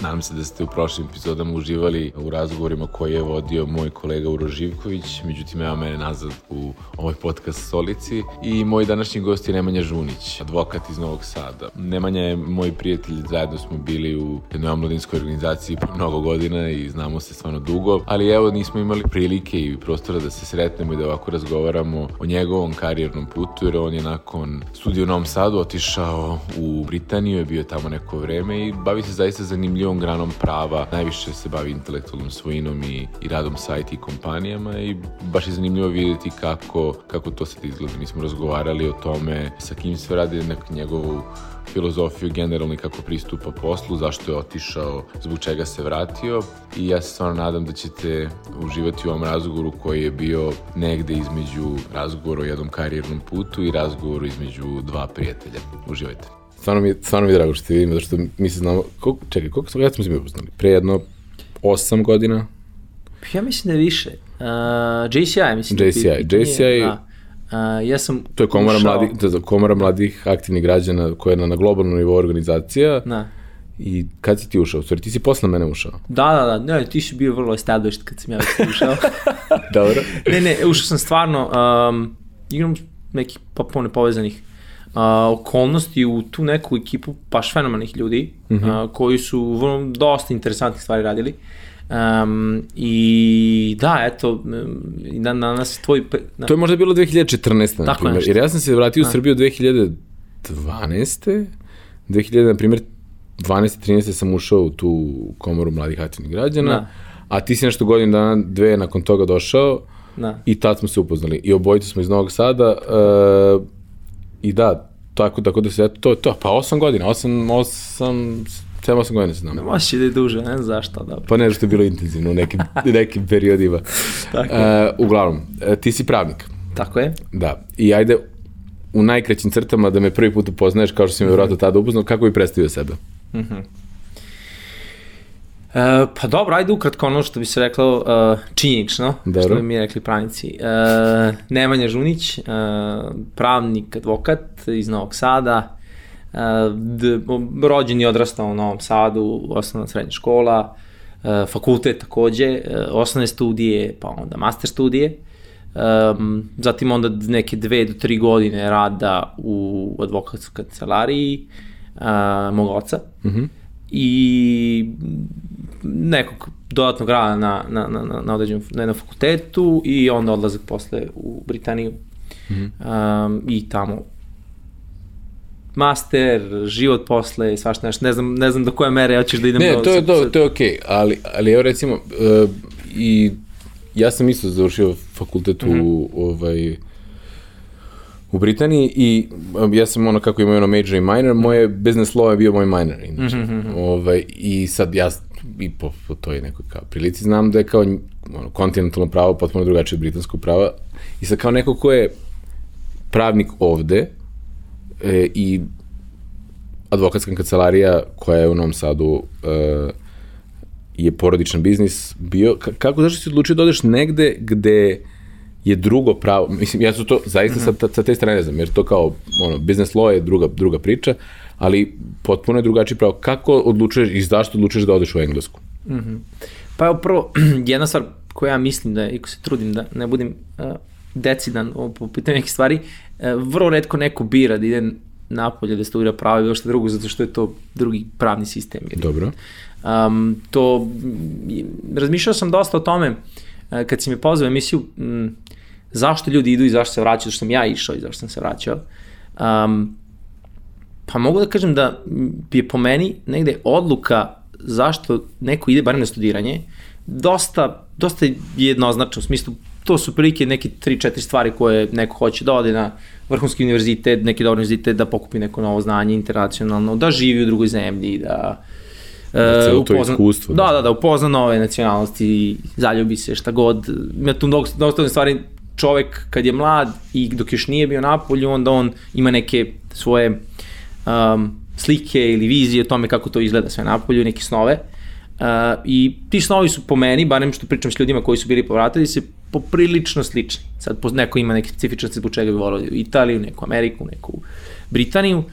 Nadam se da ste u prošlim epizodama uživali u razgovorima koje je vodio moj kolega Uro Živković, međutim evo mene nazad u ovoj podcast Solici. I moj današnji gost je Nemanja Žunić, advokat iz Novog Sada. Nemanja je moj prijatelj, zajedno smo bili u jednoj omladinskoj organizaciji po mnogo godina i znamo se stvarno dugo, ali evo nismo imali prilike i prostora da se sretnemo i da ovako razgovaramo o njegovom karijernom putu, jer on je nakon studija u Novom Sadu otišao u Britaniju, je bio tamo neko vreme i bavi se zaista zanimljivo zanimljivom granom prava, najviše se bavi intelektualnom svojinom i, i radom sa IT kompanijama i baš je zanimljivo vidjeti kako, kako to sad izgleda. Mi smo razgovarali o tome sa kim sve radi neku njegovu filozofiju generalno i kako pristupa poslu, zašto je otišao, zbog čega se vratio i ja se stvarno nadam da ćete uživati u ovom razgovoru koji je bio negde između razgovora o jednom karijernom putu i razgovoru između dva prijatelja. Uživajte. Stvarno mi, stvarno mi je drago što te vidim, zato što mi se znamo, koliko, čekaj, koliko smo, kada smo se mi upoznali? Pre jedno 8 godina? Ja mislim da je više. Uh, JCI, mislim. JCI, da JCI, da. Uh, ja sam To je komora, ušao... mladih, to je komora mladih aktivnih građana koja je na, na globalnom nivou organizacija. Da. I kad si ti ušao? Stvari, ti si posle mene ušao. Da, da, da. Ne, ti si bio vrlo established kad sam ja već ušao. Dobro. ne, ne, ušao sam stvarno, um, igram nekih popone povezanih a, okolnosti u tu neku ekipu baš fenomenalnih ljudi mm -hmm. a, koji su vrlo dosta interesantnih stvari radili. Um, I da, eto, na, na nas tvoj... Na... To je možda bilo 2014. na primjer, jer ja sam se vratio u Srbiju 2012. 2000, na primjer, 12. 13. sam ušao u tu komoru mladih aktivnih građana, da. a ti si nešto godinu dana, dve nakon toga došao da. i tad smo se upoznali. I obojice smo iz Novog Sada, uh, I da, tako, tako da se, to je to, pa 8 godina, 8, 8, 7-8 godina se znam. Može da je duže, ne znam zašto. Da. Pa ne, što je bilo intenzivno u nekim, nekim periodima. tako uh, uglavnom, uh, ti si pravnik. Tako je. Da, i ajde u najkraćim crtama da me prvi put upoznaješ, kao što si me vjerojatno tada upoznao, kako bi predstavio sebe? Mhm. Mm E, pa dobro, ajde ukratko ono što bi se reklo uh, činjenično, dobro. što bi mi rekli pravnici. Uh, Nemanja Žunić, uh, pravnik, advokat iz Novog Sada, uh, rođen i odrastao u Novom Sadu, osnovna srednja škola, uh, fakultet takođe, uh, osnovne studije, pa onda master studije. Um, zatim onda neke dve do tri godine rada u advokatskoj kancelariji uh, mog oca. Mm -hmm i nekog dodatnog rada na, na, na, na određenom na jednom fakultetu i onda odlazak posle u Britaniju mm -hmm. um, i tamo master, život posle i svašta nešto. Ne znam, ne znam do koje mere hoćeš da idem. Ne, do, to je, to, to je okej, okay, ali, ali evo recimo, uh, i ja sam isto završio fakultet mm -hmm. u, ovaj, u Britaniji i um, ja sam ono kako imao ono major i minor, moje business law je bio moj minor. Inače. Mm -hmm. ovaj, I sad ja i po, po toj nekoj kao prilici znam da je kao ono, kontinentalno pravo potpuno drugačije od britanskog prava i sad kao neko ko je pravnik ovde e, i advokatska kancelarija koja je u Novom Sadu e, je porodičan biznis bio, kako, zašto si odlučio da odeš negde gde je drugo pravo, mislim, ja su to zaista mm -hmm. sa, sa te strane ne znam, jer to kao, ono, business law je druga, druga priča, ali potpuno je drugačiji pravo. Kako odlučuješ i zašto odlučuješ da odeš u Englesku? Mm -hmm. Pa evo prvo, jedna stvar koja ja mislim da, iako se trudim da ne budem uh, decidan po pitanju nekih stvari, vrlo redko neko bira da ide napolje da studira pravo i bilo što drugo, zato što je to drugi pravni sistem. Jer, Dobro. Um, to, razmišljao sam dosta o tome, uh, kad si me pozvao emisiju, um, zašto ljudi idu i zašto se vraćaju, zašto sam ja išao i zašto sam se vraćao. Um, pa mogu da kažem da je po meni negde odluka zašto neko ide barem na studiranje dosta, dosta jednoznačno, u smislu to su prilike neke 3-4 stvari koje neko hoće da ode na vrhunski univerzitet, neki dobar univerzitet, da pokupi neko novo znanje internacionalno, da živi u drugoj zemlji, da uh, upozna, iskustvo. Da, da, da, upozna nove nacionalnosti, zaljubi se, šta god. Ima tu mnogo, mnogo stvari čovek kad je mlad i dok još nije bio napolju, onda on ima neke svoje um, slike ili vizije o tome kako to izgleda sve napolju, neke snove. I ti snovi su po meni, barem što pričam s ljudima koji su bili povratili se, poprilično slični. Sad neko ima neke specifičnosti zbog čega bi volio Italiju, neku Ameriku, neku Britaniju,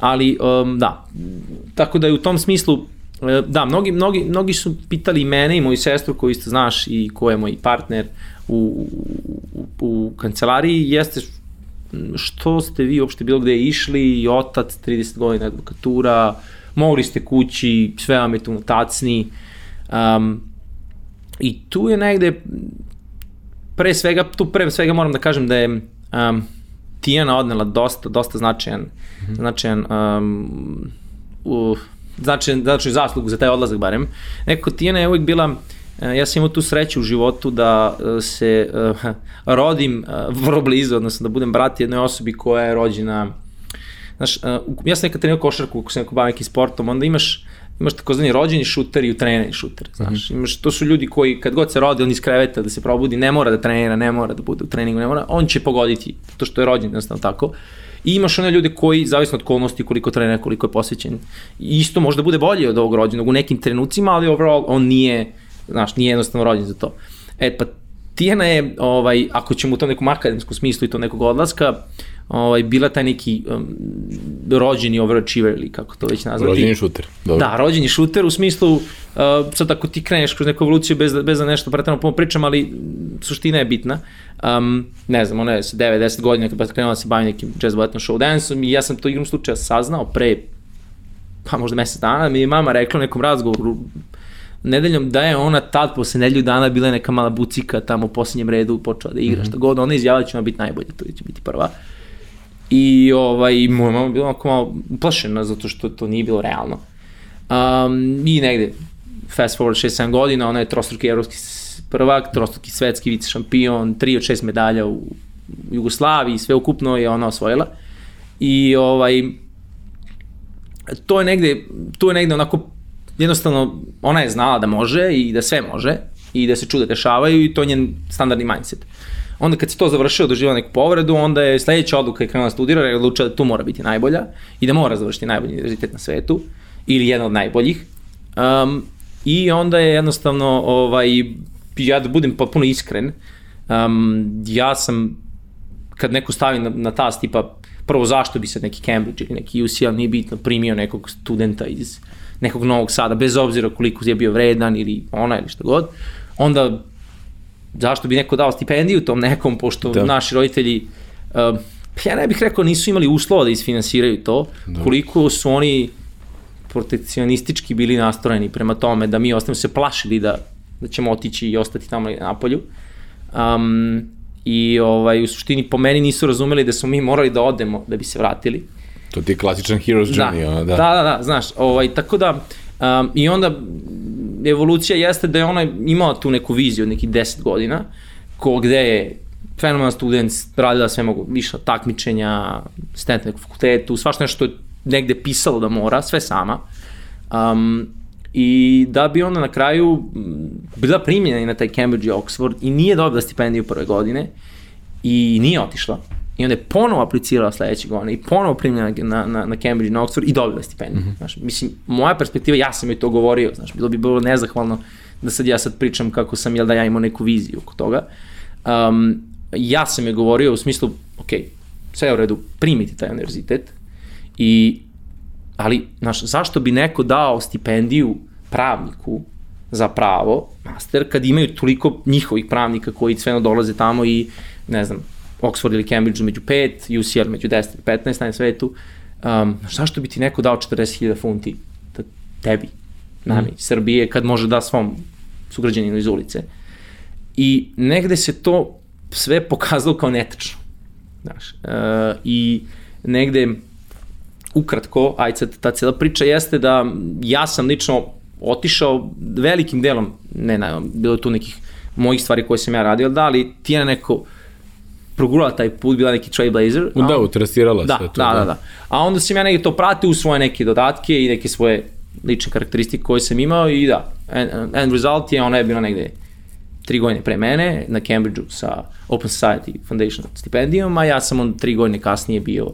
ali um, da, tako da je u tom smislu e, Da, mnogi, mnogi, mnogi su pitali mene i moju sestru koju isto znaš i ko je moj partner u, u, u kancelariji, jeste što ste vi uopšte bilo gde išli, otac, 30 godina advokatura, mogli ste kući, sve vam je tu tacni. Um, I tu je negde, pre svega, tu pre svega moram da kažem da je um, Tijana odnela dosta, dosta značajan, mm -hmm. značajan um, uh, značajan, značajan zaslugu za taj odlazak barem. Neko Tijana je uvijek bila E, ja sam imao tu sreću u životu da e, se uh, rodim uh, vrlo blizu, odnosno da budem brat jednoj osobi koja je rođena Znaš, uh, ja sam nekad trenirao košarku, ako sam neko bavim nekim sportom, onda imaš imaš takozvani rođeni šuter i utrenirani šuter, znaš. Mm -hmm. Imaš, to su ljudi koji kad god se rode, on iz kreveta da se probudi, ne mora da trenira, ne mora da bude u treningu, ne mora, on će pogoditi to što je rođen, jednostavno tako. I imaš one ljude koji, zavisno od kolnosti, koliko trenira, koliko je posvećen, isto možda bude bolji od ovog rođenog u nekim trenucima, ali overall on nije znaš, nije jednostavno rođen za to. E, pa Tijana je, ovaj, ako ćemo u tom nekom akademskom smislu i to nekog odlaska, ovaj, bila taj neki um, rođeni overachiever ili kako to već nazvati. Rođeni šuter. Dobro. Da, rođeni šuter u smislu, uh, sad ako ti kreneš kroz neku evoluciju bez bez da nešto pretredno puno pričam, ali suština je bitna. Um, ne znam, ona je 9-10 godina kad krenula da se bavi nekim jazz balletnom show dance i ja sam to igrom slučaja saznao pre pa možda mesec dana, mi je mama rekla u nekom razgovoru, nedeljom da je ona tad posle nedelju dana bila neka mala bucika tamo u posljednjem redu počela da igra mm -hmm. šta god, ona izjavila da će ona biti najbolja, to će biti prva. I ovaj, moja mama bila onako malo uplašena zato što to nije bilo realno. Um, I negde, fast forward 6-7 godina, ona je trostruki evropski prvak, trostruki svetski vice šampion, 3 od 6 medalja u Jugoslaviji, sve ukupno je ona osvojila. I ovaj, to je negde, to je negde onako jednostavno ona je znala da može i da sve može i da se čude dešavaju i to je njen standardni mindset. Onda kad se to završio, doživao neku povredu, onda je sledeća odluka je krenula da studira, je odlučila da tu mora biti najbolja i da mora završiti najbolji univerzitet na svetu ili jedan od najboljih. Um, I onda je jednostavno, ovaj, ja da budem potpuno iskren, um, ja sam, kad neko stavi na, na tas tipa, prvo zašto bi se neki Cambridge ili neki UCL, nije bitno, primio nekog studenta iz nekog Novog Sada, bez obzira koliko je bio vredan ili ona ili šta god, onda zašto bi neko dao stipendiju tom nekom, pošto da. naši roditelji, uh, ja ne bih rekao nisu imali uslova da isfinansiraju to, da. koliko su oni protekcionistički bili nastrojeni prema tome da mi ostavimo se plašili da, da ćemo otići i ostati tamo na polju. Um, I ovaj, u suštini po meni nisu razumeli da smo mi morali da odemo da bi se vratili. To ti je klasičan hero's da. journey, da. da. Da, da, da, znaš, ovaj, tako da, um, i onda evolucija jeste da je ona imala tu neku viziju od nekih 10 godina, ko gde je fenomenal student, radila sve mogu, više takmičenja, student na fakultetu, svašta nešto je negde pisalo da mora, sve sama. Um, I da bi onda na kraju bila primljena i na taj Cambridge i Oxford i nije dobila stipendiju prve godine i nije otišla I onda je ponovo aplicirala sledeće godine i ponovo primljena na, na, na Cambridge na Oxford i dobila stipendiju. Mm -hmm. Znaš, mislim, moja perspektiva, ja sam joj to govorio, znaš, bilo bi bilo nezahvalno da sad ja sad pričam kako sam, jel da ja imao neku viziju oko toga. Um, ja sam je govorio u smislu, ok, sve je u redu, primiti taj univerzitet, i, ali, znaš, zašto bi neko dao stipendiju pravniku za pravo, master, kad imaju toliko njihovih pravnika koji sve dolaze tamo i, ne znam, Oxford ili Cambridge među 5, UCL među 10 i 15 na svetu, um, zašto bi ti neko dao 40.000 funti da tebi, nami, mm. Srbije, kad može da svom sugrađaninu iz ulice. I negde se to sve pokazalo kao netačno. Znaš, uh, I negde, ukratko, ajde sad ta cijela priča jeste da ja sam lično otišao velikim delom, ne, ne, bilo je tu nekih mojih stvari koje sam ja radio, da, ali ti je neko, progurala taj put, bila neki trailblazer. Da, utrasirala da, sve to. Da, da, da. A onda sam ja negdje to pratio u svoje neke dodatke i neke svoje lične karakteristike koje sam imao i da, end, end result je ona je bila negde tri godine pre mene na Cambridgeu sa Open Society Foundation stipendijom, a ja sam on tri godine kasnije bio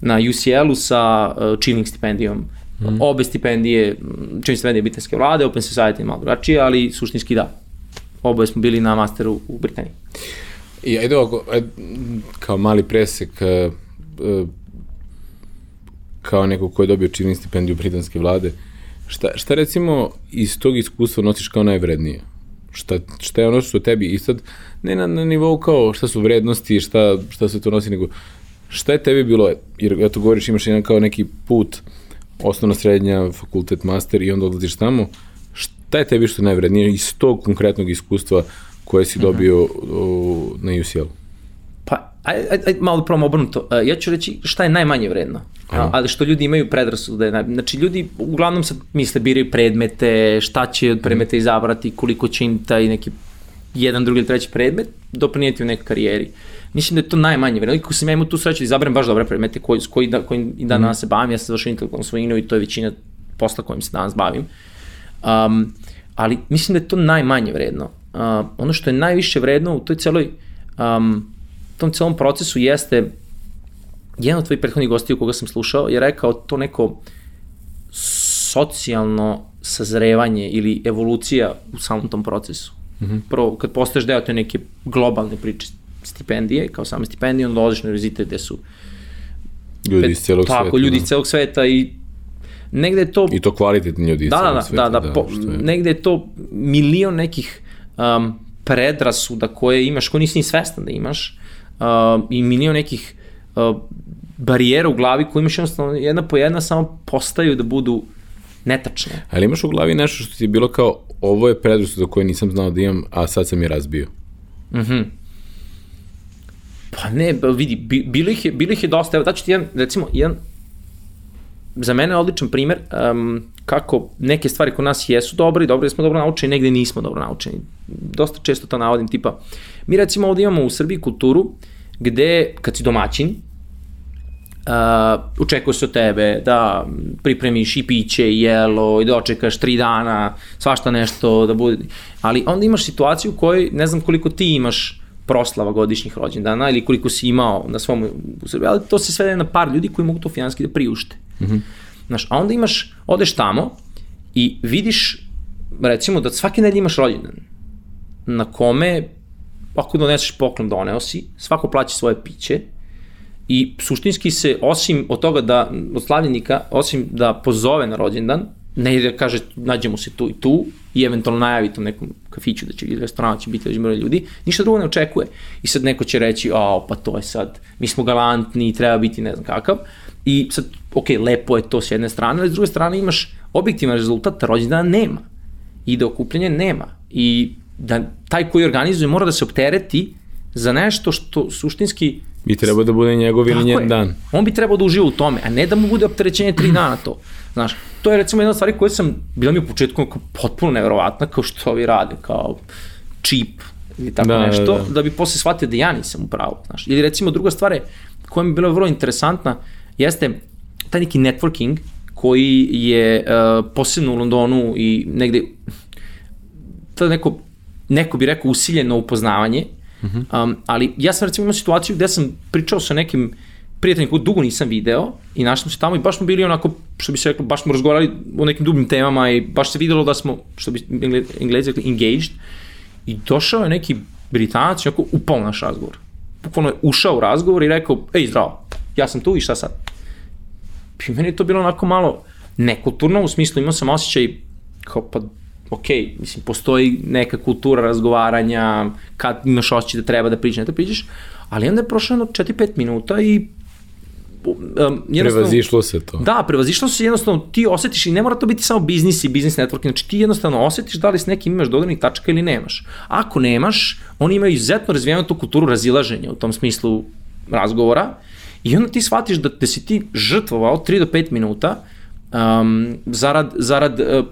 na UCL-u sa uh, Chilling stipendijom Mm. Obe stipendije, čim stipendije britanske vlade, Open Society je malo drugačije, ali suštinski da. Oboje smo bili na masteru u Britaniji. I ajde ovako, ajde, kao mali presek, uh, uh, kao neko ko je dobio čini stipendiju britanske vlade, šta, šta recimo iz tog iskustva nosiš kao najvrednije? Šta, šta je ono što tebi i sad, ne na, na nivou kao šta su vrednosti, šta, šta se to nosi, nego šta je tebi bilo, jer ja to govoriš imaš jedan kao neki put, osnovna, srednja, fakultet, master i onda odlaziš tamo, šta je tebi što je najvrednije iz tog konkretnog iskustva koje si dobio uh -huh. u, na UCL? Pa, aj, aj, aj malo prvom obrnuto. Uh, ja ću reći šta je najmanje vredno. Aha. Ali što ljudi imaju predrasude. Znači, ljudi uglavnom sad misle, biraju predmete, šta će od predmeta izabrati, koliko će im taj neki jedan, drugi ili treći predmet doprinijeti u nekoj karijeri. Mislim da je to najmanje vredno. Kako sam ja imao tu sreću da izaberem baš dobre predmete koji, koji, da, koji i dan danas se bavim, ja sam završio intelektualnu svojinu i to je većina posla kojim se danas bavim. Um, ali mislim da je to najmanje vredno. Uh, ono što je najviše vredno u toj celoj um, tom celom procesu jeste jedan od tvojih prethodnih gostiju koga sam slušao je rekao to neko socijalno sazrevanje ili evolucija u samom tom procesu. Mm -hmm. Prvo, kad postaješ deo te neke globalne priče stipendije, kao same stipendije, onda odliš na univerzitet gde su ljudi iz celog sveta. Tako, ljudi iz celog sveta i negde je to... I to kvalitetni ljudi iz da, celog da, sveta. Da, da, da, po, je... negde je to milion nekih um, predrasuda koje imaš, koje nisi ni svestan da imaš uh, i milion nekih uh, barijera u glavi koje imaš jednostavno jedna po jedna samo postaju da budu netačne. Ali imaš u glavi nešto što ti je bilo kao ovo je predrasuda koje nisam znao da imam, a sad sam je razbio. Mhm. Mm Pa ne, vidi, bilo ih je, bilo ih je dosta, evo daću ti jedan, recimo, jedan, za mene odličan primer um, kako neke stvari kod nas jesu dobre i dobre, smo dobro naučeni, negde nismo dobro naučeni. Dosta često to navodim, tipa, mi recimo ovde imamo u Srbiji kulturu gde, kad si domaćin, uh, očekuje se od tebe da pripremiš i piće i jelo i da očekaš tri dana, svašta nešto da bude, ali onda imaš situaciju u kojoj ne znam koliko ti imaš proslava godišnjih rođendana ili koliko si imao na svom u Srbiji, ali to se svede na par ljudi koji mogu to finanski da priušte. Mm -hmm. Znaš, a onda imaš, odeš tamo i vidiš, recimo, da svake nedelje imaš rođendan na kome, ako doneseš poklon, doneo si, svako plaća svoje piće i suštinski se, osim od toga da, od slavljenika, osim da pozove na rođendan, ne da kaže nađemo se tu i tu i eventualno najavi tom nekom kafiću da će ili restoranu će biti broj ljudi, ništa drugo ne očekuje. I sad neko će reći, a pa to je sad, mi smo galantni, treba biti ne znam kakav. I sad, ok, lepo je to s jedne strane, ali s druge strane imaš objektivan rezultat, rođendana nema. I da okupljanje nema. I da taj koji organizuje mora da se optereti za nešto što suštinski Bi trebao da bude njegov ili njen dan. On bi trebao da uživa u tome, a ne da mu bude opterećenje tri dana to. Znaš, to je recimo jedna stvar koja sam, bila mi u početku potpuno neverovatna, kao što ovi rade, kao cheap ili tako da nešto, da, da. da bi posle shvatio da ja nisam u pravu. Znaš. Ili recimo druga stvar je, koja mi je bila vrlo interesantna, jeste taj neki networking koji je uh, posebno u Londonu i negde to neko, neko bi rekao usiljeno upoznavanje, uh -huh. um, ali ja sam recimo imao situaciju gde sam pričao sa nekim prijateljem koji dugo nisam video i našli smo se tamo i baš smo bili onako, što bi se reklo, baš smo razgovarali o nekim dubim temama i baš se videlo da smo, što bi englezi rekli, engaged i došao je neki Britanac i onako upao naš razgovor. Bukvalno je ušao u razgovor i rekao, ej zdravo, ja sam tu i šta sad? I meni je to bilo onako malo nekulturno, u smislu imao sam osjećaj kao pa ok, mislim, postoji neka kultura razgovaranja, kad imaš osjećaj da treba da pričaš, ne da pričaš, ali onda je prošlo 4-5 minuta i um, prevazišlo se to. Da, prevazišlo se jednostavno, ti osetiš i ne mora to biti samo biznis i biznis networking, znači ti jednostavno osetiš da li s nekim imaš dodirnih tačaka ili nemaš. Ako nemaš, oni imaju izuzetno razvijenu tu kulturu razilaženja u tom smislu razgovora i onda ti shvatiš da, da si ti žrtvovao 3 do 5 minuta um, zarad, zarad uh,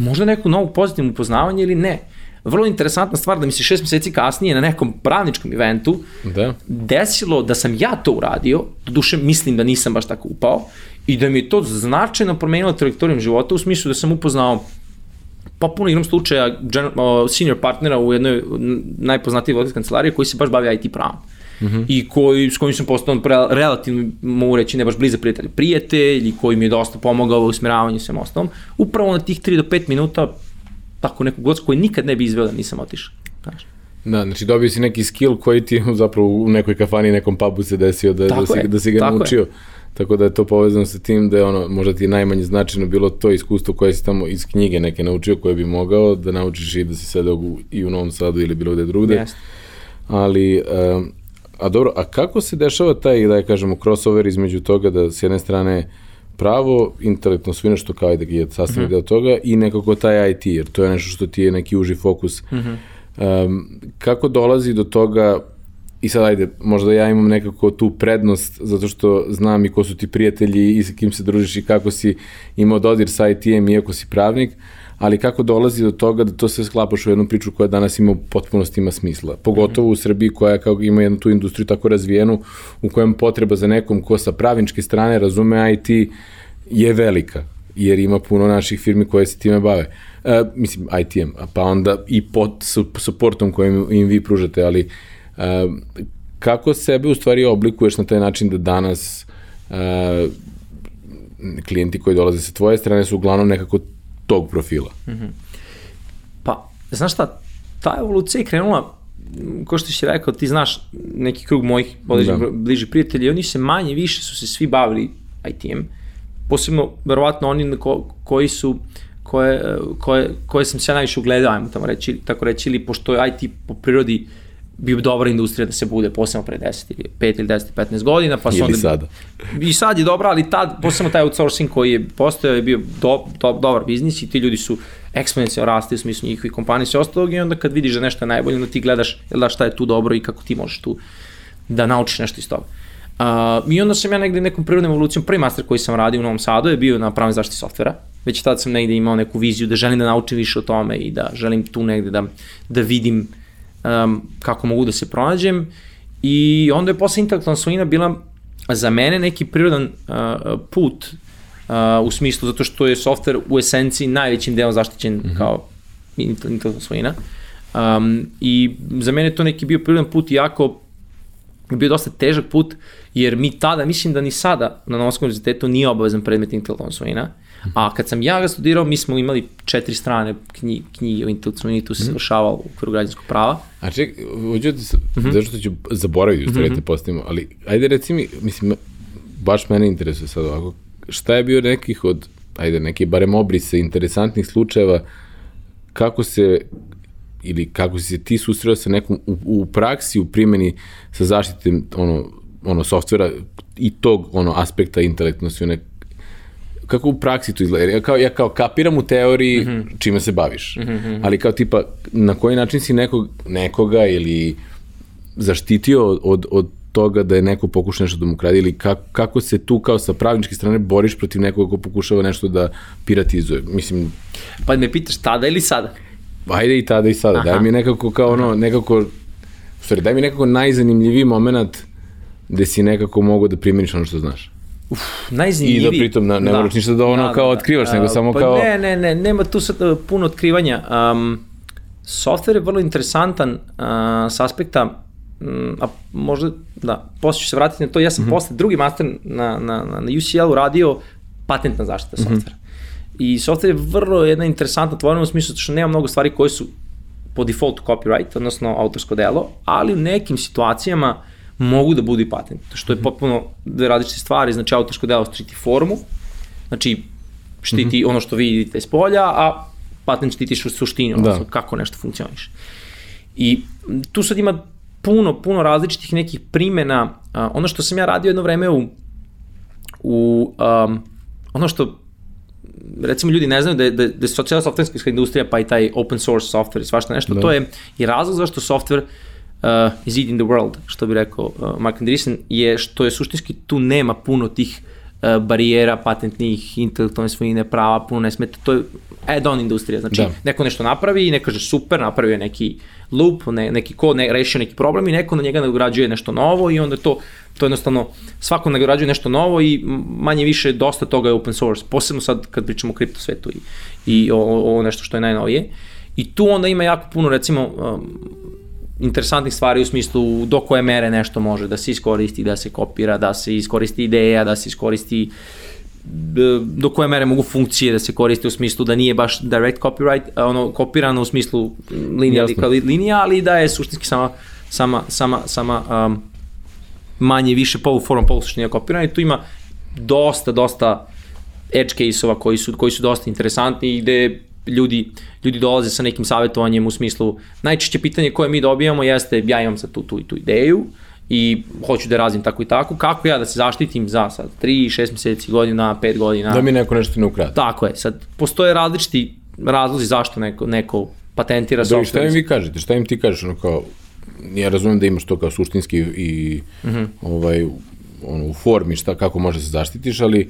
možda nekog novog pozitivnog upoznavanja ili ne vrlo interesantna stvar da mi se šest meseci kasnije na nekom pravničkom eventu da. desilo da sam ja to uradio, do duše mislim da nisam baš tako upao, i da mi je to značajno promenilo trajektorijom života u smislu da sam upoznao pa puno igram slučaja general, senior partnera u jednoj najpoznatijoj voditelj kancelarije koji se baš bavi IT pravom. Mm -hmm. i koji, s kojim sam postao pre, relativno, mogu reći, ne baš bliza prijatelj, prijatelj i koji mi je dosta pomogao u usmjeravanju svem ostalom. Upravo na tih 3 do 5 minuta, tako nekog goca koji nikad ne bi izveo da nisam otišao. Znaš. Da, znači dobio si neki skill koji ti zapravo u nekoj kafani, nekom pubu se desio da, da, si, je, da si ga naučio. Je. Tako da je to povezano sa tim da je ono, možda ti je najmanje značajno bilo to iskustvo koje si tamo iz knjige neke naučio koje bi mogao da naučiš i da si sedao i u Novom Sadu ili bilo gde drugde. Yes. Ali, um, a dobro, a kako se dešava taj, da je kažemo, crossover između toga da s jedne strane pravo, intelektno svina što kao da je sastavni mm -hmm. deo toga i nekako taj IT, jer to je nešto što ti je neki uži fokus. Mm -hmm. um, kako dolazi do toga I sad ajde, možda ja imam nekako tu prednost zato što znam i ko su ti prijatelji i sa kim se družiš i kako si imao dodir sa IT-em iako si pravnik, ali kako dolazi do toga da to sve sklapaš u jednu priču koja danas ima potpunost ima smisla. Pogotovo u Srbiji koja kao ima jednu tu industriju tako razvijenu u kojem potreba za nekom ko sa pravničke strane razume IT je velika jer ima puno naših firmi koje se time bave. E, mislim, ITM, pa onda i pod supportom kojim im vi pružate, ali uh, kako sebe u stvari oblikuješ na taj način da danas uh, klijenti koji dolaze sa tvoje strane su uglavnom nekako tog profila? Mm -hmm. Pa, znaš šta, ta evolucija je krenula ko što si rekao, ti znaš neki krug mojih da. bližih prijatelja oni se manje više su se svi bavili ITM, posebno verovatno oni ko, koji su koje, koje, koje sam se ja najviše ugledao, ajmo tamo reći, tako reći, ili pošto je IT po prirodi uh, bio dobra industrija da se bude, posebno pre 10 ili 5 ili 10 15 godina, pa su onda... sada. I sad je dobra, ali tad, posebno taj outsourcing koji je postojao je bio do, do, dobar biznis i ti ljudi su eksponencijalno rasti u smislu njihovih kompanija i ostalog i onda kad vidiš da nešto je najbolje, onda ti gledaš da šta je tu dobro i kako ti možeš tu da naučiš nešto iz toga. Uh, I onda sam ja negde nekom prirodnom evolucijom, prvi master koji sam radio u Novom Sadu je bio na pravnoj zaštiti softvera. Već tad sam negde imao neku viziju da želim da naučim više o tome i da želim tu negde da, da vidim um, kako mogu da se pronađem i onda je posle intelektualna svojina bila za mene neki prirodan uh, put uh, u smislu zato što je software u esenciji najvećim delom zaštićen mm -hmm. kao intelektualna svojina. Um, I za mene to neki bio prirodan put jako bio dosta težak put, jer mi tada, mislim da ni sada na Novoskom univerzitetu nije obavezan predmet intelektualna svojina. Uh, A kad sam ja ga studirao, mi smo imali četiri strane knjige, knjige o intelektualnom tu se mhm. završavao u okviru građanskog prava. A ček, hoću da mm -hmm. zašto ću zaboraviti, u stvari mm -hmm. te postavimo, ali ajde reci mi, mislim, baš mene interesuje sad ovako, šta je bio nekih od, ajde, neki barem obrise interesantnih slučajeva, kako se ili kako si se ti susreo sa nekom u, u praksi, u primjeni sa zaštitem ono, ono softvera i tog ono aspekta intelektualne kako u praksi to izgleda? Ja kao, ja kao kapiram u teoriji mm -hmm. čime se baviš, mm -hmm. ali kao tipa na koji način si nekog, nekoga ili zaštitio od, od toga da je neko pokuša nešto da mu kradi ili kako, kako se tu kao sa pravničke strane boriš protiv nekoga ko pokušava nešto da piratizuje? Mislim... Pa me pitaš tada ili sada? Ajde i tada i sada. Aha. Daj mi nekako kao ono, nekako, u stvari, daj mi nekako najzanimljiviji moment gde si nekako mogu da primjeniš ono što znaš. Uf, najzanimljiviji. I da pritom ne, ne da. moraš ništa da ono da, kao da, otkrivaš, da, nego samo pa kao... Ne, ne, ne, nema tu sad uh, puno otkrivanja. Um, software je vrlo interesantan uh, s aspekta um, a možda, da, posle ću se vratiti na to, ja sam mm -hmm. posle drugi master na, na, na, na UCL-u radio patentna zaštita mm -hmm. softvera. I software je vrlo jedna interesantna tvorena u smislu što nema mnogo stvari koje su po default copyright, odnosno autorsko delo, ali u nekim situacijama uh, mogu da budu i patent, što je mhm. potpuno dve različite stvari, znači autorsko delo štiti formu, znači štiti mm -hmm. ono što vi vidite iz polja, a patent štiti suštinu, da. odnosno kako nešto funkcioniše. I tu sad ima puno, puno različitih nekih primena. A, ono što sam ja radio jedno vreme u, u um, ono što recimo ljudi ne znaju da je, da, da je socijala softverska industrija pa i taj open source software i svašta nešto, da. to je i razlog zašto software uh, is eating the world, što bi rekao uh, Mark Andreessen, je što je suštinski tu nema puno tih uh, barijera, patentnih, intelektualne svojine, prava, puno ne smeta, to je add-on industrija, znači da. neko nešto napravi i ne kaže super, napravio je neki loop, ne, neki kod, ne, rešio neki problem i neko na njega nagrađuje nešto novo i onda to, to jednostavno, svako nagrađuje nešto novo i manje više dosta toga je open source, posebno sad kad pričamo o kripto svetu i, i o, o, o nešto što je najnovije. I tu onda ima jako puno, recimo, um, interesantnih stvari u smislu do koje mere nešto može da se iskoristi, da se kopira, da se iskoristi ideja, da se iskoristi do koje mere mogu funkcije da se koriste u smislu da nije baš direct copyright, ono kopirano u smislu linija ali linija, ali da je suštinski sama sama sama sama um, manje više polu forum polu suštinija kopirana i tu ima dosta dosta edge case-ova koji su koji su dosta interesantni i gde ljudi, ljudi dolaze sa nekim savjetovanjem u smislu, najčešće pitanje koje mi dobijamo jeste ja imam sad tu, tu i tu ideju i hoću da razim tako i tako, kako ja da se zaštitim za sad 3, 6 meseci, godina, 5 godina. Da mi neko nešto ne ukrade. Tako je, sad postoje različiti razlozi zašto neko, neko patentira software. Da, šta im vi kažete, šta im ti kažeš, ono kao, ja razumem da imaš to kao suštinski i mm -hmm. ovaj, ono, u formi šta, kako može da se zaštitiš, ali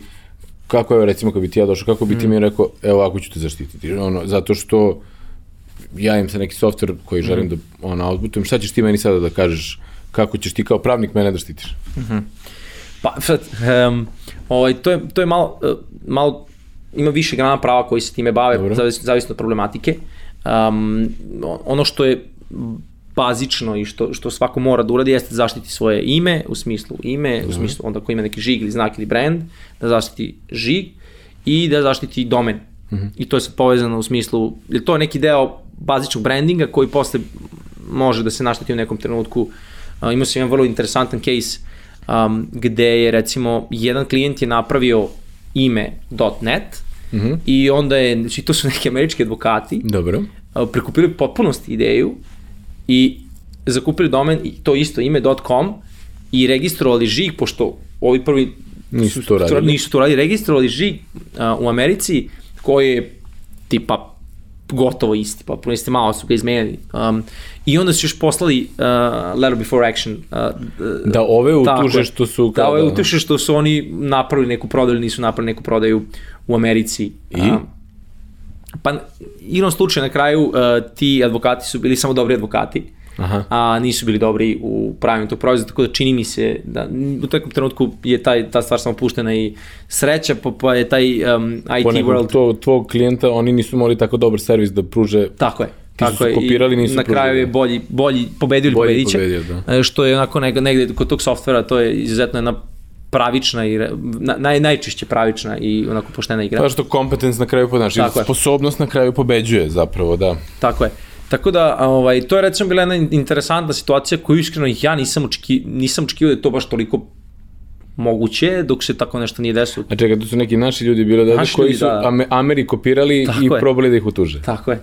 kako je, recimo, kad bi ti ja došao, kako bi ti mm. mi rekao, evo, ako ću te zaštititi, ono, zato što ja im sa neki software koji želim mm. da, ono, outputujem, šta ćeš ti meni sada da kažeš, kako ćeš ti kao pravnik mene da štitiš? Mm -hmm. Pa, sad, um, ovaj, to, je, to je malo, uh, malo, ima više grana prava koji se time bave, zavisno, zavisno od problematike. Um, ono što je bazično i što, što svako mora da uradi jeste da zaštiti svoje ime, u smislu ime, u smislu onda ko ima neki žig ili znak ili brand, da zaštiti žig i da zaštiti domen. Mm -hmm. I to je sad povezano u smislu, jer to je neki deo bazičnog brandinga koji posle može da se naštiti u nekom trenutku. Uh, imao sam jedan vrlo interesantan case um, gde je recimo jedan klijent je napravio ime .net mm -hmm. i onda je, znači to su neki američki advokati, Dobro. Uh, prekupili potpunost ideju i zakupili domen i to isto ime .com i registrovali žig, pošto ovi prvi nisu to radili, nisu to radili registrovali žig uh, u Americi koji je tipa gotovo isti, pa puno isti malo su ga izmenili. Um, I onda su još poslali uh, letter before action. Uh, da ove utuže što su... Da ove utuže što su oni napravili neku prodaju nisu napravili neku prodaju u Americi. I? Um, Pa, igrom slučaju na kraju uh, ti advokati su bili samo dobri advokati, Aha. a nisu bili dobri u pravilnom tog proizvoda, tako da čini mi se da u takvom trenutku je taj, ta stvar samo puštena i sreća, pa, pa je taj um, IT po world... To, tvog klijenta, oni nisu imali tako dobar servis da pruže... Tako je. Ti tako su je, kopirali, nisu na kraju je bolji, bolji pobedio ili pobediće, da. E, što je onako negde, negde kod tog softvera, to je izuzetno jedna pravična i naj, najčešće pravična i onako poštena igra. Pa što kompetens na kraju znači sposobnost na kraju pobeđuje zapravo, da. Tako je. Tako da, ovaj, to je recimo bila jedna interesantna situacija koju iskreno ja nisam, očeki, nisam očekivao da je to baš toliko moguće, dok se tako nešto nije desilo. A čekaj, to su neki naši ljudi bili da, naši koji ljudi, su da. Ameri kopirali tako i je. probali da ih utuže. Tako je.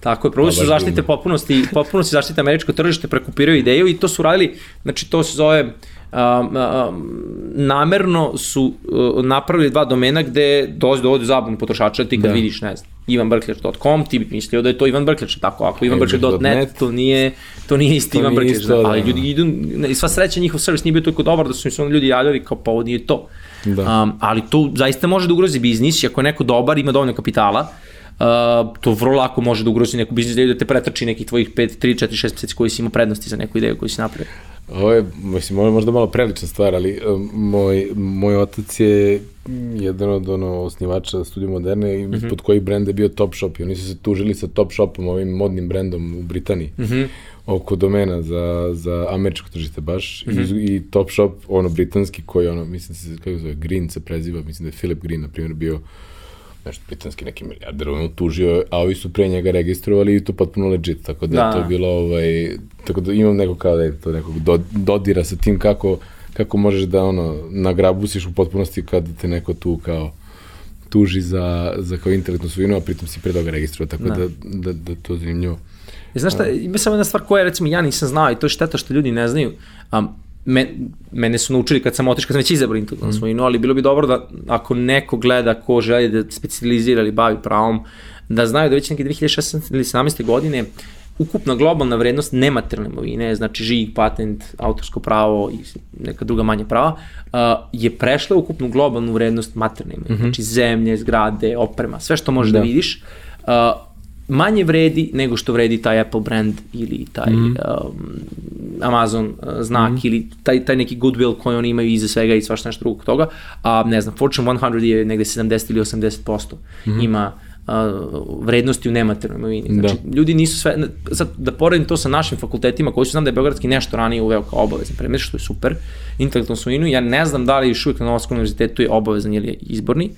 Tako je, probali su zaštite popunosti, popunosti zaštite američko tržište, prekupiraju ideju i to su radili, znači to se zove uh, um, um, namerno su uh, napravili dva domena gde dođe do ovde zabunu potrošača, ti kad da. vidiš, ne znam, ivanbrkljač.com, ti bi mislio da je to Ivan Brkljač, tako, ako ivanbrkljač.net, to nije, to nije isti to Ivan Brkljač, da, ali da. ljudi idu, i sva sreća njihov servis nije bio toliko dobar da su mi se ljudi javljali kao pa ovo nije to. Da. Um, ali to zaista može da ugrozi biznis, ako je neko dobar, ima dovoljno kapitala, Uh, to vrlo lako može da ugrozi neku biznis ideju da te pretrči nekih tvojih 5, 3, 4, 6 meseci koji si imao prednosti za neku ideju koju si napravio. Ovo je, mislim, ovo je možda malo prelična stvar, ali um, moj, moj otac je jedan od ono, osnivača Studio Moderne i mm -hmm. pod koji brend je bio Top Shop i oni su se tužili sa Top Shopom, ovim modnim brendom u Britaniji. Mm -hmm oko domena za, za američko tržište baš mm -hmm. I, i Top Shop, ono britanski koji ono, mislim se, kako zove, Green se preziva, mislim da je Philip Green, na primjer, bio nešto britanski neki milijarder, on tužio, a ovi su pre njega registrovali i to potpuno legit, tako da, da. to je bilo, ovaj, tako da imam neko kao da je to nekog do, dodira sa tim kako, kako možeš da ono, nagrabusiš u potpunosti kad te neko tu kao tuži za, za kao internetnu svojinu, a pritom si pre toga registrovao, tako da, da, da, da to zanimljivo. I znaš šta, ima samo jedna stvar koja recimo ja nisam znao i to je šteta što ljudi ne znaju. Um, me, mene su naučili kad sam otišao, kad sam već izabrao intelektualnu mm. svojinu, ali bilo bi dobro da ako neko gleda ko želi da specializira ili bavi pravom, da znaju da već neke 2016. ili 17. godine ukupna globalna vrednost nematerijalne imovine, znači žig, patent, autorsko pravo i neka druga manja prava, uh, je prešla ukupnu globalnu vrednost materijalne imovine, mm -hmm. znači zemlje, zgrade, oprema, sve što možeš da, da vidiš. Uh, manje vredi nego što vredi taj Apple brand ili taj mm. um, Amazon uh, znak mm. ili taj, taj neki goodwill koji oni imaju iza svega i svašta nešto drugog toga. A ne znam, Fortune 100 je negde 70 ili 80% mm. ima vrednosti u nematerijalnoj imovini. Znači, da. ljudi nisu sve, sad da poredim to sa našim fakultetima, koji su znam da je Beogradski nešto ranije uveo kao obavezan predmet, što je super, intelektualnu svojinu, ja ne znam da li još uvijek na Novoskom univerzitetu je obavezan ili je izborni,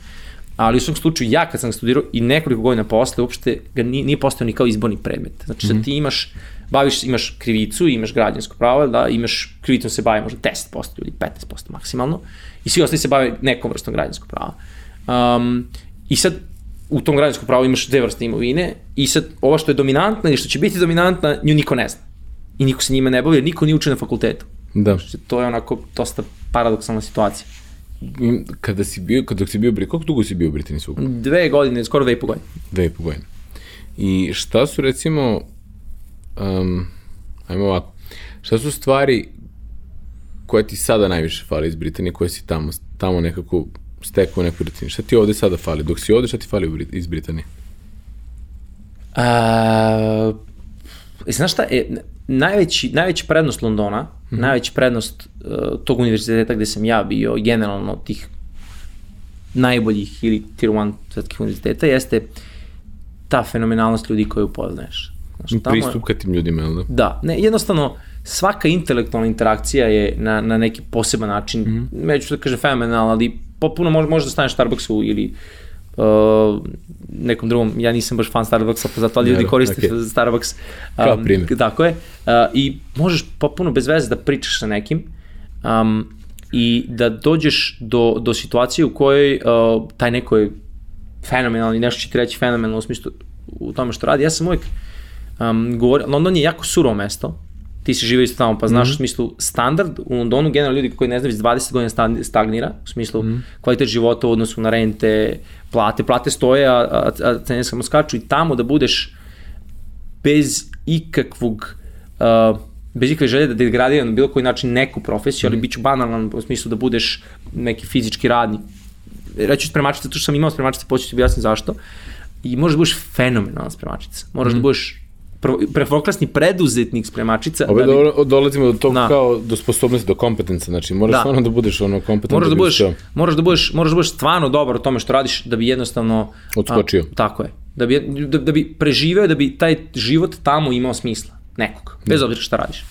ali u svom slučaju ja kad sam studirao i nekoliko godina posle uopšte ga nije, nije postao ni kao izborni predmet. Znači mm -hmm. sad ti imaš, baviš, imaš krivicu, imaš građansko pravo, da, imaš krivicom se bavi možda 10% ili 15% maksimalno i svi ostali se bave nekom vrstom građanskog prava. Um, I sad u tom građanskom pravu imaš dve vrste imovine i sad ovo što je dominantna ili što će biti dominantna, nju niko ne zna. I niko se njima ne bavi, jer niko nije učio na fakultetu. Da. Znači, to je onako dosta paradoksalna situacija. Kada si bio, kada si bio, koliko dugo si bio u Britaniji svog? Dve godine, skoro dve i po godine. Dve i po godine. I šta su recimo, um, ajmo ovako, šta su stvari koje ti sada najviše fali iz Britanije, koje si tamo, tamo nekako stekao neku rutinu? Šta ti ovde sada fali? Dok si ovde, šta ti fali iz Britanije? A, znaš šta, e, najveći, najveći prednost Londona, mm -hmm. najveći prednost uh, tog univerziteta gde sam ja bio, generalno tih najboljih ili tier 1 svetskih univerziteta, jeste ta fenomenalnost ljudi koju upoznaješ. Znaš, tamo, Pristup ka tim ljudima, jel da? Da, ne, jednostavno, svaka intelektualna interakcija je na, na neki poseban način, mm -hmm. neću da kažem fenomenalna, ali popuno može, može da staneš Starbucksu ili uh, nekom drugom, ja nisam baš fan Starbucksa, pa zato ljudi koriste okay. Starbucks. Um, Kao primjer. Tako je. Uh, I možeš popuno bez veze da pričaš sa nekim um, i da dođeš do, do situacije u kojoj uh, taj neko je fenomenalni, nešto će ti reći fenomenalno u smislu u tome što radi. Ja sam uvijek um, govorio, London je jako surovo mesto, ti si živio isto tamo, pa znaš mm -hmm. u smislu standard u Londonu, generalno ljudi koji ne znaju, 20 godina stagnira, u smislu mm -hmm. kvalitet života u odnosu na rente, plate, plate stoje, a, a, a cene samo skaču i tamo da budeš bez ikakvog uh, bez ikakve želje da degradira na bilo koji način neku profesiju, ali mm. bit ću banalan u smislu da budeš neki fizički radnik. Reću spremačica, to što sam imao spremačica, poći ti objasniti zašto. I možeš da budeš fenomenalna spremačica. Moraš mm. da mhm. budeš prvoklasni preduzetnik spremačica. Ove da bi... dolazimo do tog da. kao do sposobnosti, do kompetenca, znači moraš da. stvarno da budeš ono kompetentan. Moraš da, da budeš, što... moraš da budeš, moraš da budeš stvarno dobar u tome što radiš da bi jednostavno odskočio. A, tako je. Da bi, da, da bi preživeo, da bi taj život tamo imao smisla, nekog, bez da. obzira šta radiš.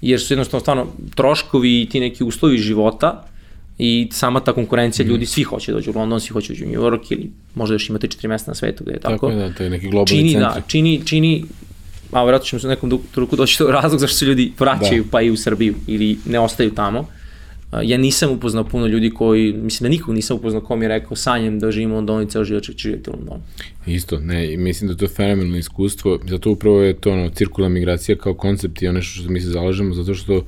Jer su jednostavno stvarno troškovi i ti neki uslovi života i sama ta konkurencija mm. ljudi, svi hoće da dođu u London, svi hoće dođu u New York ili možda još imate četiri mesta na svetu gde je tako. Tako je, da, to je neki globalni čini, centri. Da, čini, čini a vjerojatno ćemo se u nekom truku doći do razlog zašto se ljudi vraćaju da. pa i u Srbiju ili ne ostaju tamo. Ja nisam upoznao puno ljudi koji, mislim da nikog nisam upoznao ko mi je rekao sanjem da živimo u Londonu i ceo život će živjeti u Londonu. Isto, ne, mislim da to je fenomenalno iskustvo, zato upravo je to ono, cirkulna migracija kao koncept i ono što mi se zalažemo, zato što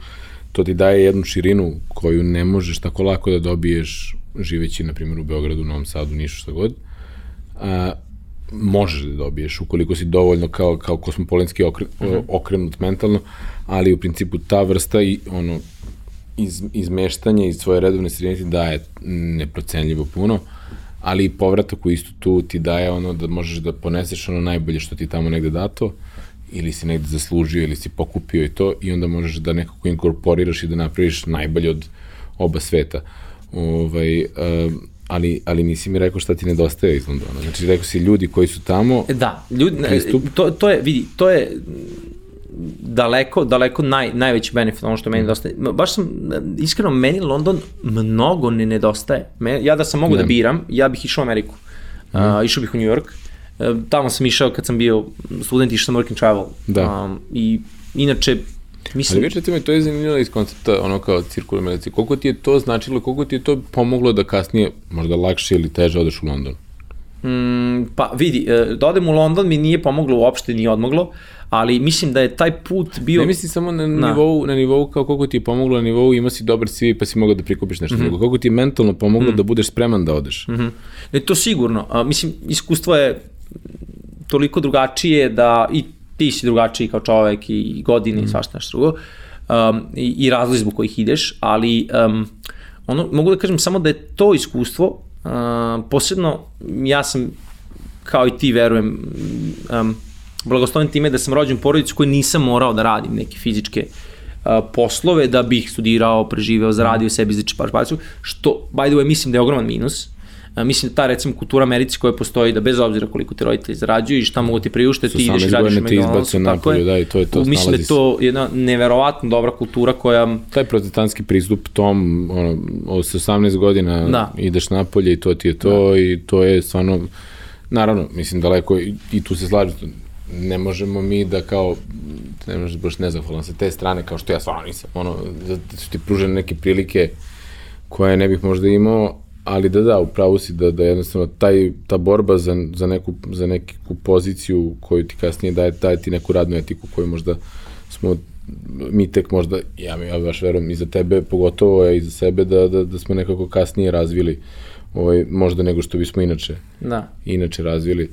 to ti daje jednu širinu koju ne možeš tako lako da dobiješ živeći, na primjer, u Beogradu, Novom Sadu, Nišu, šta god. A, možeš da dobiješ ukoliko si dovoljno kao, kao kosmopolinski okre, uh mhm. -huh. okrenut mentalno, ali u principu ta vrsta i ono iz, izmeštanja iz svoje redovne sredine ti daje neprocenljivo puno, ali i povratak u istu tu ti daje ono da možeš da poneseš ono najbolje što ti tamo negde dato, ili si negde zaslužio, ili si pokupio i to, i onda možeš da nekako inkorporiraš i da napraviš najbolje od oba sveta. Ovaj, um, ali, ali nisi mi rekao šta ti nedostaje iz Londona. Znači, rekao si ljudi koji su tamo... Da, ljudi, pristup... to, to je, vidi, to je daleko, daleko naj, najveći benefit, ono što meni nedostaje. Baš sam, iskreno, meni London mnogo ne nedostaje. Me, ja da sam mogu da, da biram, ja bih išao u Ameriku. Mm. Uh, išao bih u New York. Uh, tamo sam išao kad sam bio student, išao sam work and travel. Da. Um, I inače, Mislim... Ali već recimo, to je zanimljivo iz koncepta ono kao cirkulna medici. Koliko ti je to značilo, koliko ti je to pomoglo da kasnije možda lakše ili teže odeš u London? Mm, pa vidi, e, da odem u London mi nije pomoglo uopšte, nije odmoglo, ali mislim da je taj put bio... Ne mislim samo na, na. nivou, na nivou kao koliko ti je pomoglo na nivou ima si dobar CV pa si mogao da prikupiš nešto mm -hmm. drugo. Koliko ti je mentalno pomoglo mm -hmm. da budeš spreman da odeš? Mm -hmm. e, to sigurno. A, mislim, iskustvo je toliko drugačije da i ti si drugačiji kao čovek i godine mm. i svašta nešto drugo um, i, i razlog zbog kojih ideš, ali um, ono, mogu da kažem samo da je to iskustvo, uh, posebno ja sam kao i ti verujem um, blagosloven time da sam rođen u porodicu koji nisam morao da radim neke fizičke uh, poslove da bih studirao, preživeo, zaradio sebi za čeparšpaciju, što, by the way, mislim da je ogroman minus. Mislim da ta recimo kultura Americi koja postoji da bez obzira koliko ti roditelji zarađuju i šta mogu ti priuštiti, ti ideš i radiš u McDonald'su, tako je. Da, i to je to, mislim da je to jedna neverovatno dobra kultura koja... Taj protestantski pristup tom, ono, od 18 godina da. ideš napolje i to ti je to da. i to je stvarno, naravno, mislim daleko i, i tu se slažem, ne možemo mi da kao ne možeš baš nezahvalan sa te strane kao što ja stvarno nisam ono da su ti pružene neke prilike koje ne bih možda imao ali da da, upravo si da, da jednostavno taj, ta borba za, za, neku, za neku poziciju koju ti kasnije daje, daje ti neku radnu etiku koju možda smo mi tek možda, ja mi ja baš verujem i za tebe, pogotovo je i za sebe da, da, da smo nekako kasnije razvili ovaj, možda nego što bismo inače da. inače razvili.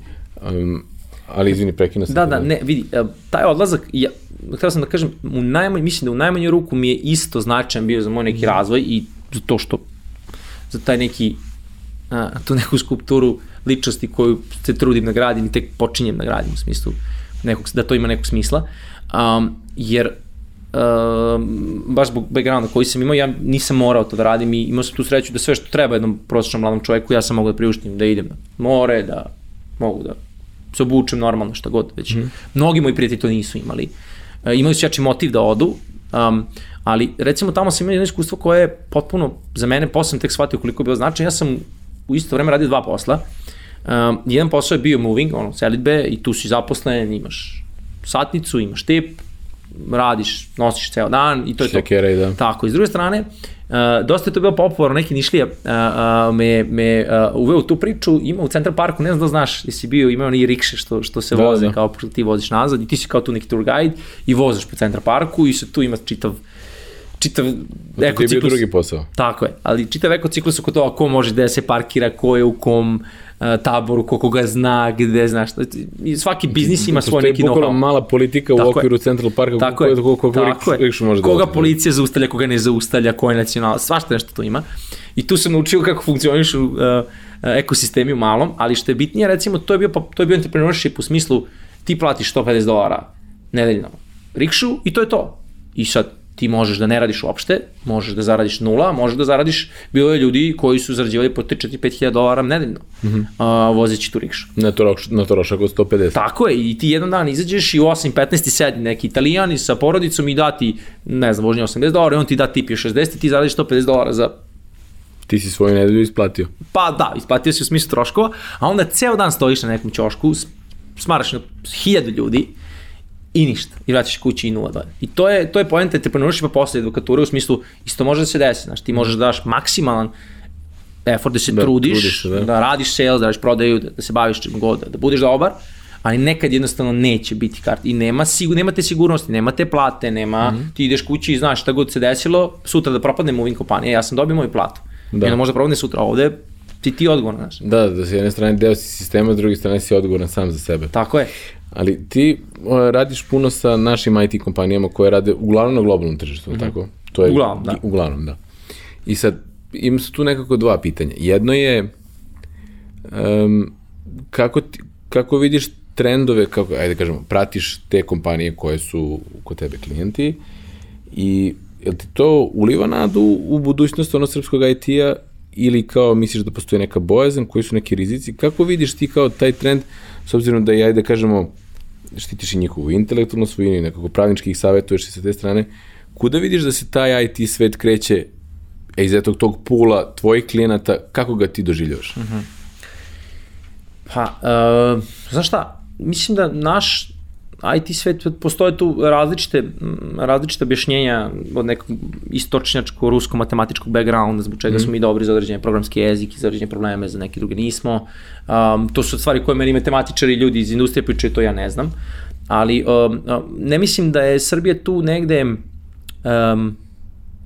Um, ali izvini, prekinu se. Da, da, ne, vidi, e, taj odlazak, ja, htio sam da kažem, u najmanj, mislim da u najmanju ruku mi je isto značajan bio za moj neki razvoj i to što za taj neki, a, tu neku skulpturu ličnosti koju se trudim da gradim i tek počinjem da gradim u smislu nekog, da to ima nekog smisla. Um, jer um, baš zbog backgrounda koji sam imao, ja nisam morao to da radim i imao sam tu sreću da sve što treba jednom prosječnom mladom čoveku, ja sam mogu da priuštim da idem na more, da mogu da se obučem normalno šta god već. Mm. Mnogi moji prijatelji to nisu imali. Uh, imali su jači motiv da odu, um, ali recimo tamo sam imao jedno iskustvo koje je potpuno, za mene posle tek shvatio koliko je bilo značajno, ja sam u isto vreme radio dva posla, um, jedan posao je bio moving, ono, selitbe, i tu si zaposlen, imaš satnicu, imaš tip, radiš, nosiš ceo dan i to je Šekere, to. Da. Tako, i s druge strane, Uh, dosta je to bilo popularno, neki nišlija uh, uh, me, me uh, uveo u tu priču, ima u Central Parku, ne znam da znaš, jesi bio, ima oni rikše što, što se da, voze, da. kao ti voziš nazad i ti si kao tu neki tour guide i vozaš po Central Parku i se tu ima čitav čitav ekociklus. To je bio drugi posao. Tako je, ali čitav ekociklus oko toga ko može da se parkira, ko je u kom uh, taboru, ko koga zna, gde znaš. I svaki biznis ima svoj neki know-how. Mala politika u tako okviru je. Central Parka, tako ko, ko, ko, ko, tako može da Koga policija zaustavlja, koga ne zaustavlja, ko je nacional, svašta nešto tu ima. I tu sam naučio kako funkcioniš u uh, ekosistemi u malom, ali što je bitnije, recimo, to je bio, to je bio entrepreneurship u smislu ti platiš 150 dolara nedeljno rikšu i to je to. I sad, ti možeš da ne radiš uopšte, možeš da zaradiš nula, možeš da zaradiš, bilo je ljudi koji su zarađivali po 3-4-5 hiljada dolara nedeljno, mm -hmm. a, vozeći tu rikšu. Na, troš, na trošak od 150. Tako je, i ti jedan dan izađeš i u 8-15 sedi neki italijani sa porodicom i da ti, ne znam, vožnje 80 dolara i on ti da tip je 60 i ti zaradiš 150 dolara za Ti si svoju nedelju isplatio. Pa da, isplatio si u smislu troškova, a onda ceo dan stojiš na nekom ćošku, smaraš na hiljadu ljudi, i ništa. I vraćaš kući i nula dalje. I to je, to je poenta entrepreneurshipa posle advokature u smislu, isto može da se desi, znaš, ti možeš da daš maksimalan effort da se da, trudiš, trudiš da. da. radiš sales, da radiš prodaju, da, da se baviš čim god, da, da budeš dobar, ali nekad jednostavno neće biti kart i nema sigur, nema te sigurnosti, nema te plate, nema, mm -hmm. ti ideš kući i znaš šta god se desilo, sutra da propadne moving kompanija, ja sam dobio moju platu. Da. I onda možda propadne sutra, ovde ti ti odgovoran, znaš. Da, da s jedne strane deo si sistema, s druge strane si odgovoran sam za sebe. Tako je. Ali ti radiš puno sa našim IT kompanijama koje rade uglavnom na globalnom tržištu, mm -hmm. tako? To je, uglavnom, da. Uglavnom, da. I sad, ima su tu nekako dva pitanja. Jedno je, um, kako, ti, kako vidiš trendove, kako, ajde da kažemo, pratiš te kompanije koje su kod tebe klijenti i jel ti to uliva nadu u budućnost ono srpskog IT-a ili kao misliš da postoji neka bojazan, koji su neki rizici, kako vidiš ti kao taj trend, s obzirom da je, ajde da kažemo, štitiš i njihovu intelektualnu svojinu i nekako pravnički ih savjetuješ i sa te strane, kuda vidiš da se taj IT svet kreće e, iz etog tog pula tvojih klijenata, kako ga ti doživljavaš? Mhm. -huh. Pa, uh, znaš šta, mislim da naš IT svet, postoje tu različite, različite objašnjenja od nekog istočnjačko rusko-matematičkog backgrounda, zbog čega mm. smo mi dobri za određene programske jezike, za određene probleme, za neke druge nismo. Um, to su stvari koje meni matematičari i ljudi iz industrije pričaju, to ja ne znam. Ali um, ne mislim da je Srbija tu negde um,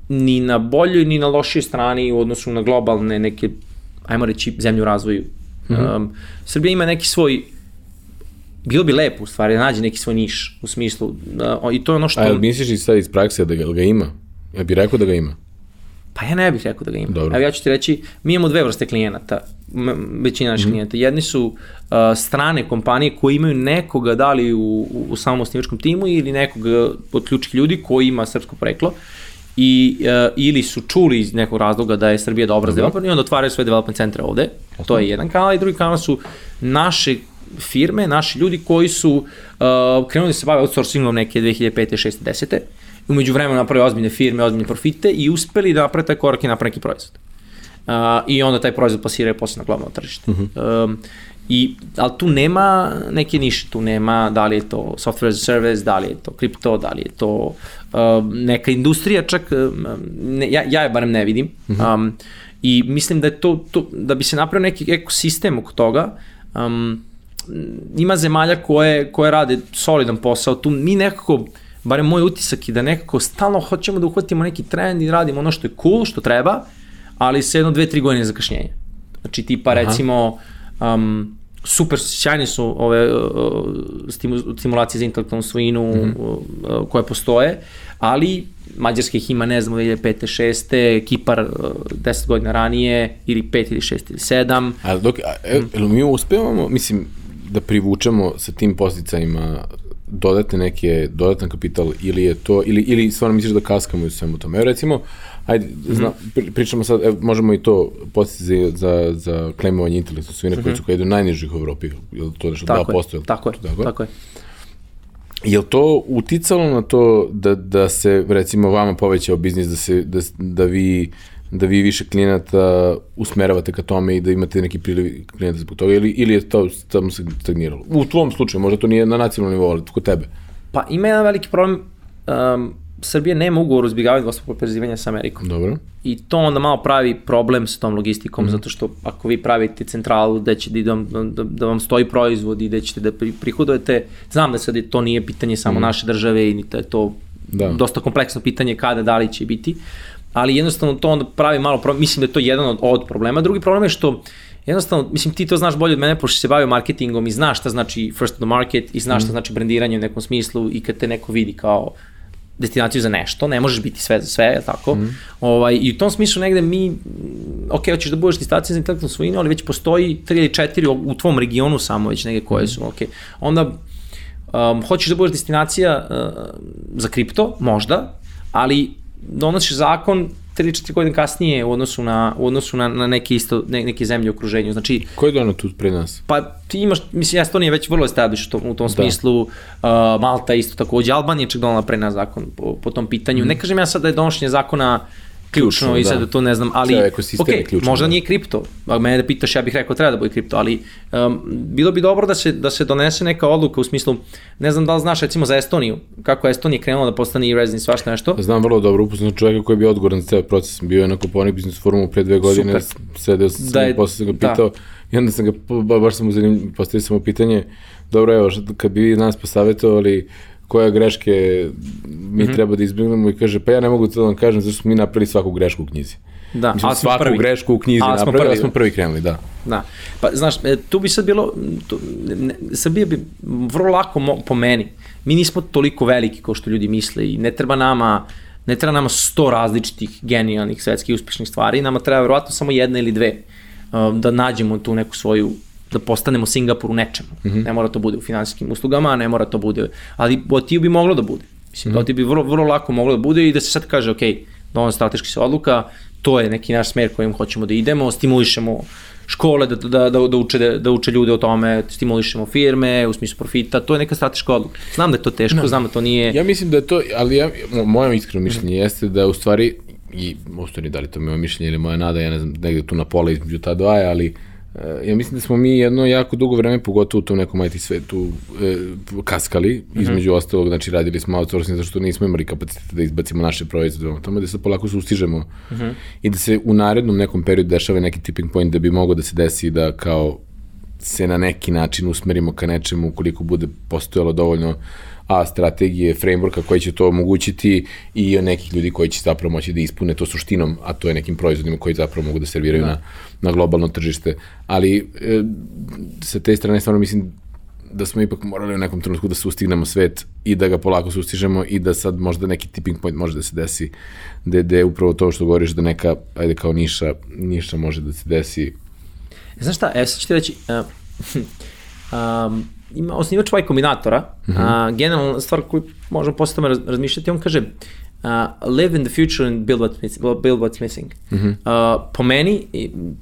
ni na boljoj ni na lošoj strani u odnosu na globalne neke, ajmo reći, zemlju razvoju. Mm -hmm. um, Srbija ima neki svoj bilo bi lepo u stvari da nađe neki svoj niš u smislu da, i to je ono što... A misliš i sad iz prakse da ga, ga ima? Ja bih rekao da ga ima. Pa ja ne bih rekao da ga ima. Dobro. Evo ja ću ti reći, mi imamo dve vrste klijenata, većina naših mm -hmm. klijenta. Jedni su uh, strane kompanije koji imaju nekoga da li u, u samom osnivačkom timu ili nekoga od ključnih ljudi koji ima srpsko preklo i, uh, ili su čuli iz nekog razloga da je Srbija dobra za developer i onda otvaraju svoje development centre ovde. Jasno. To je jedan kanal i drugi kanal su naše firme, naši ljudi koji su uh, krenuli da se bave outsourcingom neke 2005. 6. 10. Umeđu vremenu napravili ozbiljne firme, ozbiljne profite i uspeli da naprave taj korak i naprave neki proizvod. Uh, I onda taj proizvod plasiraju posle na globalno tržište. Uh -huh. um, I, ali tu nema neke niše, tu nema da li je to software as a service, da li je to kripto, da li je to uh, neka industrija čak, um, ne, ja, ja je barem ne vidim. Uh -huh. um, I mislim da je to, to, da bi se napravio neki ekosistem oko toga, um, ima zemalja koje, koje rade solidan posao, tu mi nekako, barem moj utisak je da nekako stalno hoćemo da uhvatimo neki trend i radimo ono što je cool, što treba, ali se jedno, dve, tri godine zakašnjenja. Znači tipa Aha. recimo, um, super sjajne su ove uh, stimulacije za intelektualnu svojinu mm -hmm. uh, koje postoje, ali Mađarska ih ima, ne znam, 2005. 6. Kipar uh, 10 godina ranije, ili 5 ili 6 ili 7. Ali dok, a, e, mm. mi uspevamo, mislim, da privučemo sa tim posticajima dodatne neke, dodatan kapital ili je to, ili, ili stvarno misliš da kaskamo u svemu tome. Evo recimo, ajde, -hmm. zna, pričamo sad, evo, možemo i to postići za, za klemovanje intelektu svine mm -hmm. koji su kada najnižih u Evropi, je li to nešto tako 2%? Je, tako, je, tako, tako je. Je li to uticalo na to da, da se, recimo, vama povećao biznis, da, se, da, da vi da vi više klijenata usmeravate ka tome i da imate neki priliv klijenata zbog toga ili, ili je to samo se stagniralo? U tvom slučaju, možda to nije na nacionalnom nivou, ali kod tebe. Pa ima jedan veliki problem, um, Srbija nema ugovor o izbjegavanju dvostrukog oporezivanja sa Amerikom. Dobro. I to onda malo pravi problem sa tom logistikom, mm -hmm. zato što ako vi pravite centralu gde će da, da, da vam stoji proizvod i gde ćete da prihodujete, znam da sad to nije pitanje samo mm -hmm. naše države i da je to da. dosta kompleksno pitanje kada, da li će biti, ali jednostavno to onda pravi malo problem, mislim da je to jedan od, od problema. Drugi problem je što jednostavno, mislim, ti to znaš bolje od mene, pošto se bavio marketingom i znaš šta znači first to the market i znaš šta mm. znači brandiranje u nekom smislu i kad te neko vidi kao destinaciju za nešto, ne možeš biti sve za sve, je tako? Mm. Ovaj, I u tom smislu negde mi, ok, hoćeš da budeš destinacija za intelektualnu svojinu, ali već postoji tri ili četiri u tvom regionu samo već neke koje su, ok. Onda, um, hoćeš da budeš destinacija uh, za kripto, možda, ali donosiš zakon 3-4 godine kasnije u odnosu na, u odnosu na, na neke, isto, ne, neke zemlje u okruženju. Znači, Ko je donao tu pre nas? Pa ti imaš, mislim, Estonija već vrlo establiš u tom da. smislu, uh, Malta isto takođe, Albanija čak donala pre nas zakon po, po tom pitanju. Mm. Ne kažem ja sad da je donošenje zakona ključno, ključno i sad da. to ne znam, ali ok, ključno, možda da. nije kripto, a mene da pitaš, ja bih rekao treba da bude kripto, ali um, bilo bi dobro da se, da se donese neka odluka u smislu, ne znam da li znaš recimo za Estoniju, kako je Estonija krenula da postane i resident svašta nešto. Znam vrlo dobro, upoznam čoveka koji je bio odgovoran za ceo proces, bio je na Koponik Business Forumu pre dve godine, Super. sedeo sam da je, posle sam ga da. pitao, da. i onda sam ga, baš sam mu zanim, postavio sam mu pitanje, dobro evo, kad bi vi nas posavetovali, koje greške mi mm -hmm. treba da izbjegnemo i kaže, pa ja ne mogu to da vam kažem, zato smo mi napravili svaku grešku u knjizi. Da, Mislim, svaku prvi. grešku u knjizi a, napravili, prvi, a smo prvi krenuli, da. Da, pa znaš, e, tu bi sad bilo, tu, ne, Srbija bi vrlo lako mo, po meni, mi nismo toliko veliki kao što ljudi misle i ne treba nama, ne treba nama sto različitih genijalnih svetskih uspešnih stvari, nama treba verovatno samo jedna ili dve um, da nađemo tu neku svoju da postanemo Singapur u nečemu. Mm -hmm. Ne mora to bude u finansijskim uslugama, ne mora to bude, ali OTU bi moglo da bude. Mislim, mm -hmm. OTU bi vrlo, vrlo lako moglo da bude i da se sad kaže, ok, dovoljno strateški se odluka, to je neki naš smer kojim hoćemo da idemo, stimulišemo škole da, da, da, da, uče, da, da uče ljude o tome, stimulišemo firme u smislu profita, to je neka strateška odluka. Znam da je to teško, no. znam da to nije... Ja mislim da je to, ali ja, moje iskreno mišljenje mm. jeste da u stvari, i u stvari da li to moje mišljenje ili moja nada, ja ne znam, negde tu na pola između ta dva, ali Eh, ja mislim da smo mi jedno jako dugo vreme, pogotovo u tom nekom IT svetu, e, kaskali, mm -hmm. između ostalog, znači radili smo outsourcing zato što nismo imali kapacitet da izbacimo naše proizvode, tome da se polako sustižemo mm -hmm. i da se u narednom nekom periodu dešava neki tipping point da bi mogo da se desi da kao se na neki način usmerimo ka nečemu ukoliko bude postojalo dovoljno a strategije, frameworka koji će to omogućiti i nekih ljudi koji će zapravo moći da ispune to suštinom, a to je nekim proizvodima koji zapravo mogu da serviraju da. na, na globalno tržište. Ali e, sa te strane stvarno mislim da smo ipak morali u nekom trenutku da sustignemo svet i da ga polako sustižemo i da sad možda neki tipping point može da se desi da, da je upravo to što govoriš da neka, ajde kao niša, niša može da se desi. Znaš šta, evo sad ću ti reći, uh, um, ima osnivač Y Kombinatora, uh -huh. a, generalna stvar koju možemo posle tome razmišljati, on kaže, uh, live in the future and build what's, build what's missing. Mm -hmm. uh, po meni,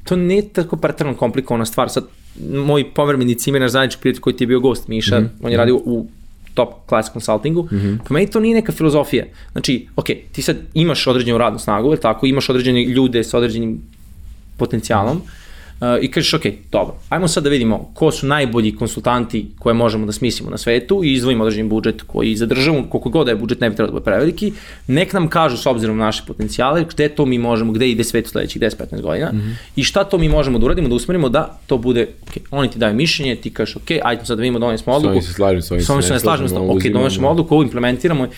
to nije tako pretrano komplikovana stvar. Sad, moj povremeni cimer, naš zajednički prijatelj koji ti je bio gost, Miša, mm -hmm. on je radio u top class consultingu, mm -hmm. po meni to nije neka filozofija. Znači, ok, ti sad imaš određenu radnu snagu, tako, imaš određene ljude sa određenim potencijalom, mm -hmm i kažeš, ok, dobro, ajmo sad da vidimo ko su najbolji konsultanti koje možemo da smislimo na svetu i izdvojimo određen budžet koji zadržamo, koliko god da je budžet ne bi trebalo da bude preveliki, nek nam kažu s obzirom na naše potencijale gde to mi možemo, gde ide svet u sledećih 10-15 godina mm -hmm. i šta to mi možemo da uradimo, da usmerimo da to bude, ok, oni ti daju mišljenje, ti kažeš, ok, ajde sad da vidimo, donesemo odluku. S se slažem, s se ne slažem, ok, donesemo odluku, ovo implementiramo,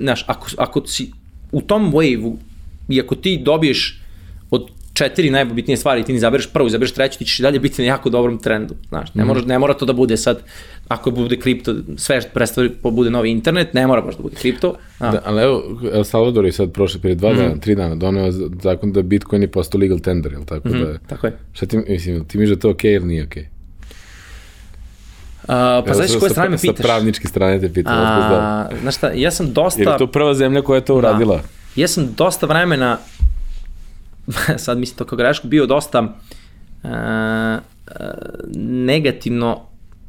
znaš, ako, ako si u tom wave-u i ako ti dobiješ od četiri najbitnije stvari, ti ne izabereš prvu, izabereš treću, ti ćeš i dalje biti na jako dobrom trendu. Znaš, ne, mora, ne mora to da bude sad, ako bude kripto, sve predstavi bude novi internet, ne mora baš da bude kripto. A. Da, ali evo, El Salvador je sad prošle prije dva mm. dana, tri dana doneo zakon da Bitcoin je postao legal tender, jel tako? Mm -hmm, da, tako je. Šta ti, mislim, ti mi da to okej okay ili nije okej? Okay? Uh, pa znaš koje strane me pitaš? Sa pravničke strane te pitam. A, znaš šta, ja sam dosta... Jer je to prva zemlja koja je to da. uradila. Da. Ja sam dosta vremena sad mislim to kao grešku, bio dosta uh, negativno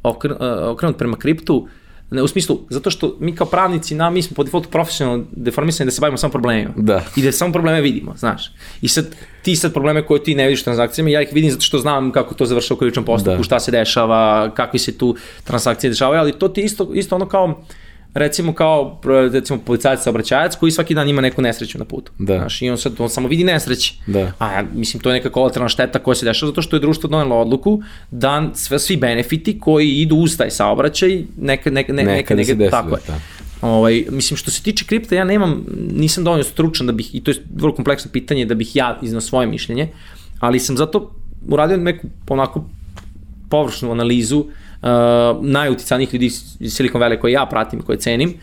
okr, uh, okrenut prema kriptu, Ne, u smislu, zato što mi kao pravnici, na, mi smo po defaultu profesionalno deformisani da se bavimo samo problemima. Da. I da samo probleme vidimo, znaš. I sad, ti sad probleme koje ti ne vidiš transakcijama, ja ih vidim zato što znam kako to završava u krivičnom postupku, da. šta se dešava, kakvi se tu transakcije dešavaju, ali to ti isto, isto ono kao, uh, recimo kao recimo policajac saobraćajac koji svaki dan ima neku nesreću na putu. Da. Znaš, i on sad on samo vidi nesreće. Da. A mislim to je neka kolateralna šteta koja se dešava zato što je društvo donelo odluku da sve svi benefiti koji idu uz taj saobraćaj neka neka ne, neka, neka, neka tako je. Da. Ovaj, mislim, što se tiče kripta, ja nemam, nisam dovoljno stručan da bih, i to je vrlo kompleksno pitanje, da bih ja iznao svoje mišljenje, ali sam zato uradio neku onako površnu analizu uh, uh, najuticajnijih ljudi iz Silicon Valley koje ja pratim, koje cenim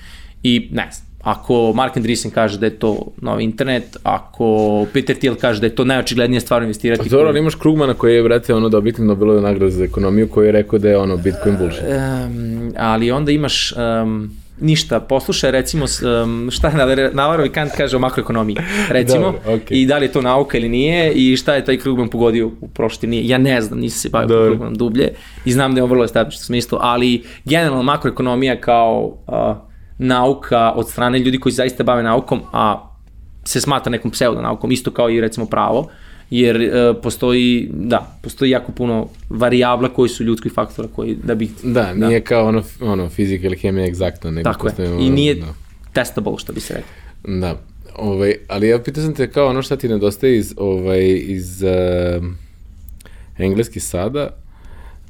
i ne znam, ako Mark Andreessen kaže da je to novi internet, ako Peter Thiel kaže da je to najočiglednija stvar investirati. A dobro, ali imaš Krugmana koji je, vrate, ono dobitnik Nobelove nagrade za ekonomiju koji je rekao da je ono Bitcoin bullshit. Um, ali onda imaš um, ništa, poslušaj recimo šta Navarro i Kant kaže o makroekonomiji, recimo, Dobre, okay. i da li je to nauka ili nije i šta je taj Krugman pogodio u prošlosti nije. Ja ne znam, nisam se bavio Krugmanom dublje i znam da je on vrlo establišno smislu, ali generalno makroekonomija kao uh, nauka od strane ljudi koji zaista bave naukom, a se smatra nekom pseudonaukom, isto kao i recimo pravo, uh, jer uh, postoji, da, postoji jako puno varijabla koji su ljudski faktora koji da bi... Da, da. nije kao ono, ono fizika ili hemija egzaktna, nego Tako je, i nije da. testable, što bi se rekao. Da, ovaj, ali ja pitao sam te kao ono šta ti nedostaje iz, ovaj, iz uh, engleski sada,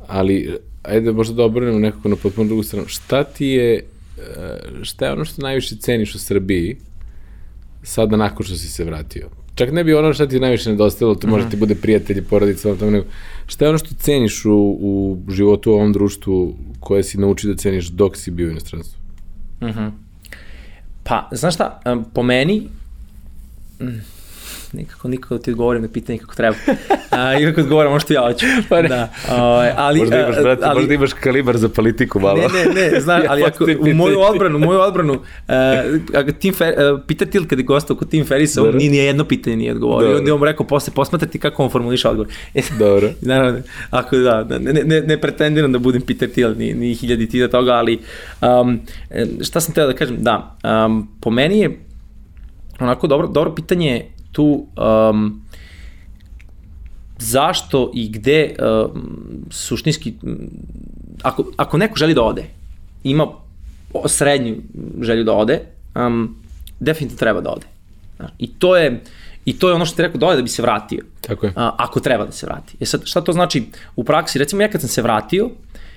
ali ajde možda da obrnemo nekako na potpuno drugu stranu. Šta ti je, uh, šta je ono što najviše ceniš u Srbiji sada nakon što si se vratio? Čak ne bi ono što ti najviše nedostajalo, to može ti bude prijatelji, porodica, tamo nego, šta je ono što ceniš u, u životu u ovom društvu koje si naučio da ceniš dok si bio u inostranstvu? Uh -huh. Pa, znaš šta, po meni, nikako, nikako da ti odgovorim na pitanje kako treba. A, I kako odgovorim, možda ja hoću. Pa ne. Da. O, ovaj, ali, možda imaš, brate, ali, možda imaš kalibar za politiku malo. Ne, ne, ne, znam, ali ako, u moju odbranu, u moju odbranu, uh, Tim Fer, uh, pita Til kada je gostao kod Tim Ferisa, on nije jedno pitanje nije odgovorio. Dobro. Onda je on rekao posle, posmatrati kako on formuliša odgovor. E, Dobro. Naravno, ako da, da ne, ne, ne pretendiram da budem Peter Thiel, ni, ni hiljadi tida toga, ali um, šta sam teo da kažem, da, um, po meni je onako dobro, dobro pitanje tu um, zašto i gde um, suštinski ako, ako neko želi da ode ima srednju želju da ode um, definitivno treba da ode i to je I to je ono što ti rekao ode da bi se vratio. Tako je. A, ako treba da se vrati. E sad, šta to znači u praksi? Recimo, ja kad sam se vratio,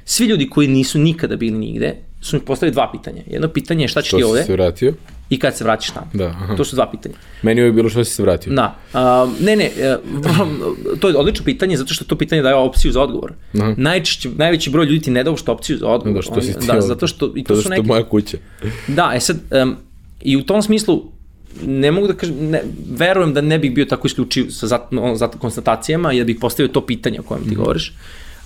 svi ljudi koji nisu nikada bili nigde, su mi postavili dva pitanja. Jedno pitanje je šta ćeš ti ovde? Što si se vratio? I kad se vraćaš tamo. Da, aha. To su dva pitanja. Meni je bilo što si se vratio. Da. Uh, ne, ne, uh, to je odlično pitanje zato što to pitanje daje opciju za odgovor. Aha. Najčešće, najveći broj ljudi ti ne da uopšte opciju za odgovor. Da, što si ti Da, zato što, i to, to su neki... moja kuća. Da, e sad, um, i u tom smislu, ne mogu da kažem, ne, verujem da ne bih bio tako isključiv sa zat, no, zat konstatacijama i da bih postavio to pitanje o kojem ti mm. govoriš,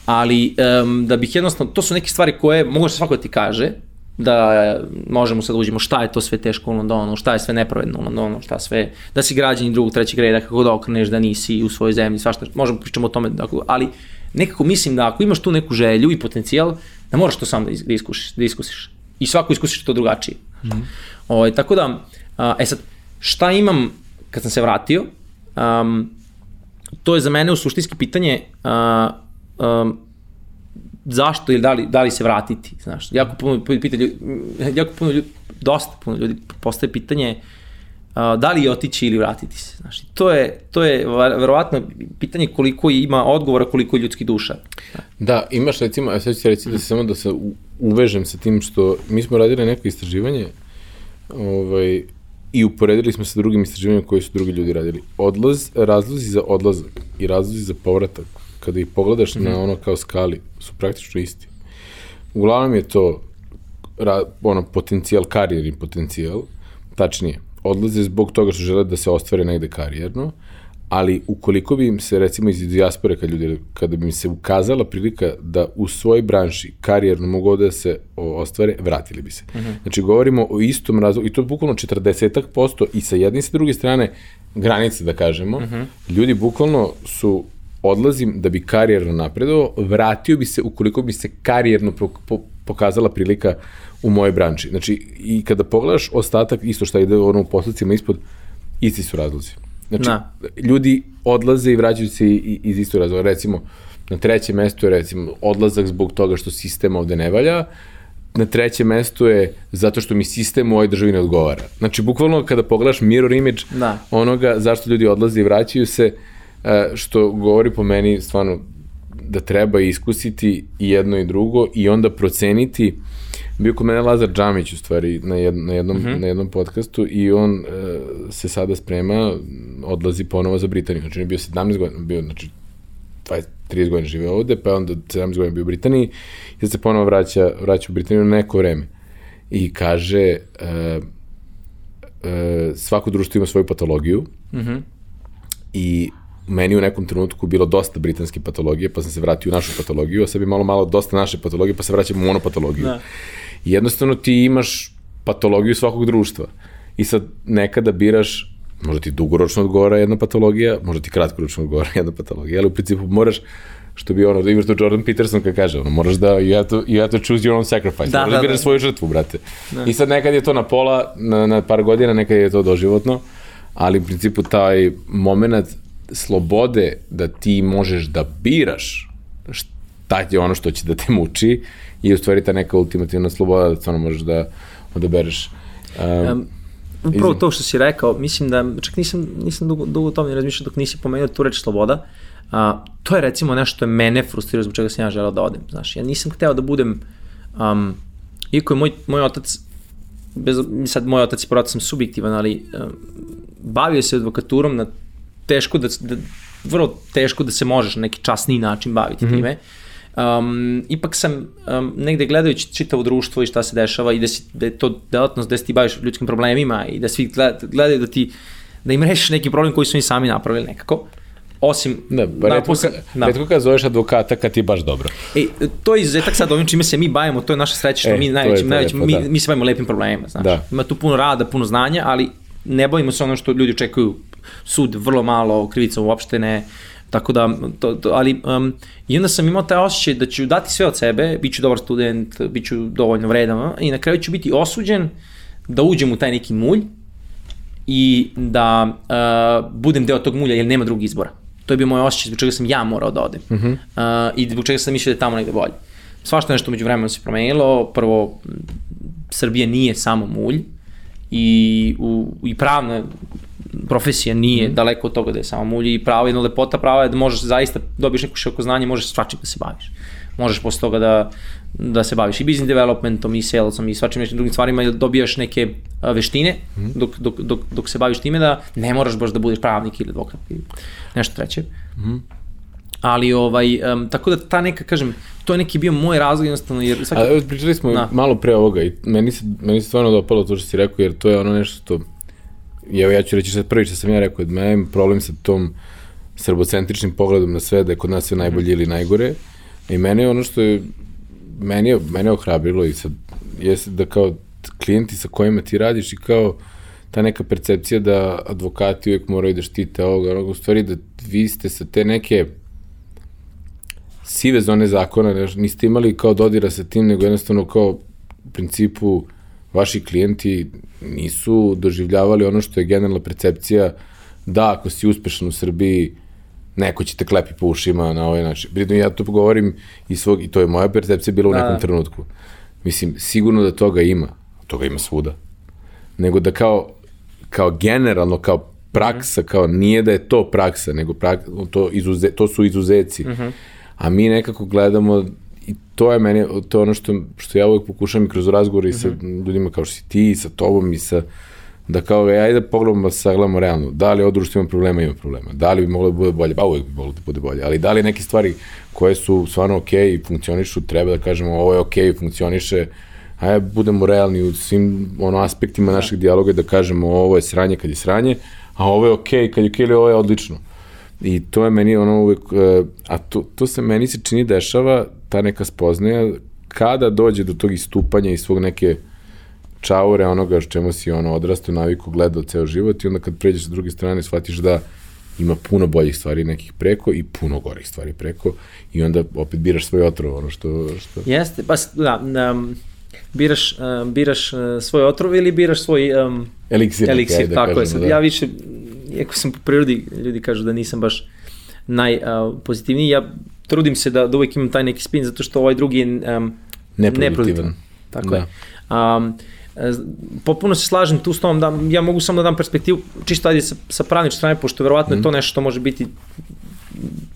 ali um, da bih jednostavno, to su neke stvari koje mogu svako da ti kaže, da možemo sad da uđemo šta je to sve teško u Londonu, šta je sve nepravedno u Londonu, šta sve, da si građani drugog, trećeg reda, kako da okreneš da nisi u svojoj zemlji, svašta, možemo da pričamo o tome, ali nekako mislim da ako imaš tu neku želju i potencijal, da moraš to sam da, da iskušiš, da iskusiš. I svako iskusiš to drugačije. Mm -hmm. o, ovaj, tako da, a, e sad, šta imam kad sam se vratio, um, to je za mene u suštinski pitanje a, um, zašto ili da li, da li se vratiti, znaš. Jako puno pita ljudi, jako puno ljudi, dosta puno ljudi postaje pitanje uh, da li je otići ili vratiti se, znaš. To je, to je verovatno pitanje koliko ima odgovora, koliko je ljudski duša. Da, imaš recimo, a sad ću reći da se samo da se uvežem sa tim što mi smo radili neko istraživanje ovaj, i uporedili smo sa drugim istraživanjima koje su drugi ljudi radili. Odlaz, razlozi za odlazak i razlozi za povratak kada ih pogledaš mm -hmm. na ono kao skali, su praktično isti. Uglavnom je to ra, ono, potencijal, karijerni potencijal, tačnije, odlaze zbog toga što žele da se ostvare negde karijerno, ali ukoliko bi im se, recimo iz dijaspore, kad ljudi, kada bi im se ukazala prilika da u svojoj branši karijerno mogu da se ostvare, vratili bi se. Uh mhm. -huh. Znači, govorimo o istom razlogu, i to bukvalno 40% i sa jedne i sa druge strane, granice, da kažemo, uh mhm. -huh. ljudi bukvalno su odlazim da bi karijerno napredovao, vratio bi se ukoliko bi se karijerno po, po, pokazala prilika u mojoj branči. Znači, i kada pogledaš ostatak, isto što ide ono u posljedcima ispod, isti su razlozi. Znači, Na. ljudi odlaze i vraćaju se iz istog razloga. Recimo, na trećem mestu je recimo odlazak zbog toga što sistem ovde ne valja, na trećem mestu je zato što mi sistem u ovoj državi ne odgovara. Znači, bukvalno kada pogledaš mirror image da. onoga zašto ljudi odlaze i vraćaju se, uh, što govori po meni stvarno da treba iskusiti i jedno i drugo i onda proceniti bio kod mene Lazar Džamić u stvari na, jed, na, jednom, uh mhm. -huh. na jednom podcastu i on uh, se sada sprema, odlazi ponovo za Britaniju. Znači on je bio 17 godina, bio znači 20, 30 godina žive ovde, pa onda 17 godina bio u Britaniji i sad se ponovo vraća, vraća u Britaniju na neko vreme. I kaže uh, uh, svako društvo ima svoju patologiju uh mhm. -huh. i meni u nekom trenutku bilo dosta britanske patologije, pa sam se vratio u našu patologiju, a sad bi malo malo dosta naše patologije, pa se vraćam u monopatologiju. Da. Jednostavno ti imaš patologiju svakog društva. I sad nekada biraš, možda ti dugoročno odgovara jedna patologija, možda ti kratkoročno odgovara jedna patologija, ali u principu moraš što bi ono, da imaš to Jordan Peterson kad kaže, ono, moraš da, you have to, you have to choose your own sacrifice, da, moraš da, da biraš da. svoju žrtvu, brate. Da. I sad nekad je to na pola, na, na par godina, nekad je to doživotno, ali u principu taj moment slobode da ti možeš da biraš šta je ono što će da te muči i u stvari ta neka ultimativna sloboda da stvarno možeš da odabereš. Um, um, upravo to što si rekao, mislim da, čak nisam, nisam dugo, dugo o tome razmišljao dok nisi pomenuo tu reč sloboda, a, to je recimo nešto što je mene frustrirao zbog čega sam ja želeo da odem, znaš, ja nisam hteo da budem, um, iako je moj, moj otac, bez, sad moj otac i porad sam subjektivan, ali um, bavio se advokaturom na teško da, da vrlo teško da se možeš na neki časniji način baviti mm -hmm. time. Um, ipak sam um, negde gledajući čitavo društvo i šta se dešava i da, si, da je to delatnost da se ti baviš ljudskim problemima i da svi gledaju da ti da im rešiš neki problem koji su oni sami napravili nekako. Osim... Da, pa redko, ka, da. redko kad zoveš advokata kad ti baš dobro. E, to je izuzetak sad ovim čime se mi bavimo, to je naša sreća što e, mi najvećim, najvećim, lepo, mi, da. mi se bavimo lepim problemima, znaš. Da. Ima tu puno rada, puno znanja, ali ne bavimo se ono što ljudi očekuju sud vrlo malo, krivica uopšte ne, tako da, to, to, ali, um, i onda sam imao taj osjećaj da ću dati sve od sebe, bit ću dobar student, bit ću dovoljno vredan, i na kraju ću biti osuđen da uđem u taj neki mulj i da uh, budem deo tog mulja jer nema drugog izbora. To je bio moj osjećaj zbog čega sam ja morao da odem. Uh -huh. uh, I zbog čega sam mislio da je tamo negde bolje. Svašta nešto među vremenom se promenilo. Prvo, Srbija nije samo mulj i, u, i pravna profesija nije mm. daleko od toga da je samo mulj i pravo jedna lepota prava je da možeš zaista dobiješ neko široko znanje, možeš svačim da se baviš. Možeš posle toga da, da se baviš i business developmentom i salesom i svačim nekim drugim stvarima i da dobijaš neke veštine mm. dok, dok, dok, dok se baviš time da ne moraš baš da budeš pravnik ili advokat ili nešto treće. Mm. Ali ovaj, um, tako da ta neka, kažem, to je neki bio moj razlog jednostavno jer svaki... A, pričali smo na. malo pre ovoga i meni se, meni se stvarno dopalo to što si rekao jer to je ono nešto što evo ja ću reći sad prvi što sam ja rekao, da imam problem sa tom srbocentričnim pogledom na sve, da je kod nas sve najbolje ili najgore. I mene je ono što je, meni je, mene je ohrabrilo i sad, jeste da kao klijenti sa kojima ti radiš i kao ta neka percepcija da advokati uvijek moraju da štite ovoga, onoga, u stvari da vi ste sa te neke sive zone zakona, niste imali kao dodira sa tim, nego jednostavno kao u principu vaši klijenti nisu doživljavali ono što je generalna percepcija da ako si uspešan u Srbiji neko će te klepi po ušima na ovaj način. Pritom ja to govorim i, svog, i to je moja percepcija bila u da. nekom trenutku. Mislim, sigurno da toga ima, toga ima svuda. Nego da kao, kao generalno, kao praksa, -hmm. kao nije da je to praksa, nego prak, to, izuze, to su izuzeci. Mm -hmm. A mi nekako gledamo i to je meni, to je ono što, što ja uvek pokušam i kroz razgovore mm -hmm. i sa mhm. ljudima kao što si ti, i sa tobom i sa da kao, e, ajde da pogledamo, da sagledamo realno, da li ovo društvo ima problema, ima problema, da li bi moglo da bude bolje, pa uvek bi moglo da bude bolje, ali da li neke stvari koje su stvarno okej okay i funkcionišu, treba da kažemo ovo je okej, okay, funkcioniše, ajde budemo realni u svim ono, aspektima našeg dijaloga da kažemo ovo je sranje kad je sranje, a ovo je okej okay, kad je okej okay, ovo je odlično. I to je meni ono uvek, e, a to, to se meni se čini dešava, ta neka spoznaja, kada dođe do tog istupanja i svog neke čaure onoga čemu si ono odrastao, naviku, gledao ceo život i onda kad pređeš sa druge strane shvatiš da ima puno boljih stvari nekih preko i puno gorih stvari preko i onda opet biraš svoj otrov, ono što... što... Jeste, pa da, um, biraš, biraš uh, svoj otrov ili biraš svoj um, eliksir, eliksir da tako kažemo, je. Da. Ja više, iako sam po prirodi, ljudi kažu da nisam baš najpozitivniji, ja trudim se da, da uvek imam taj neki spin, zato što ovaj drugi je um, neproduktivan. Tako da. je. Um, Popuno se slažem tu s tom, da ja mogu samo da dam perspektivu, čisto ajde sa, sa pravničke strane, pošto verovatno mm. je to mhm. nešto što može biti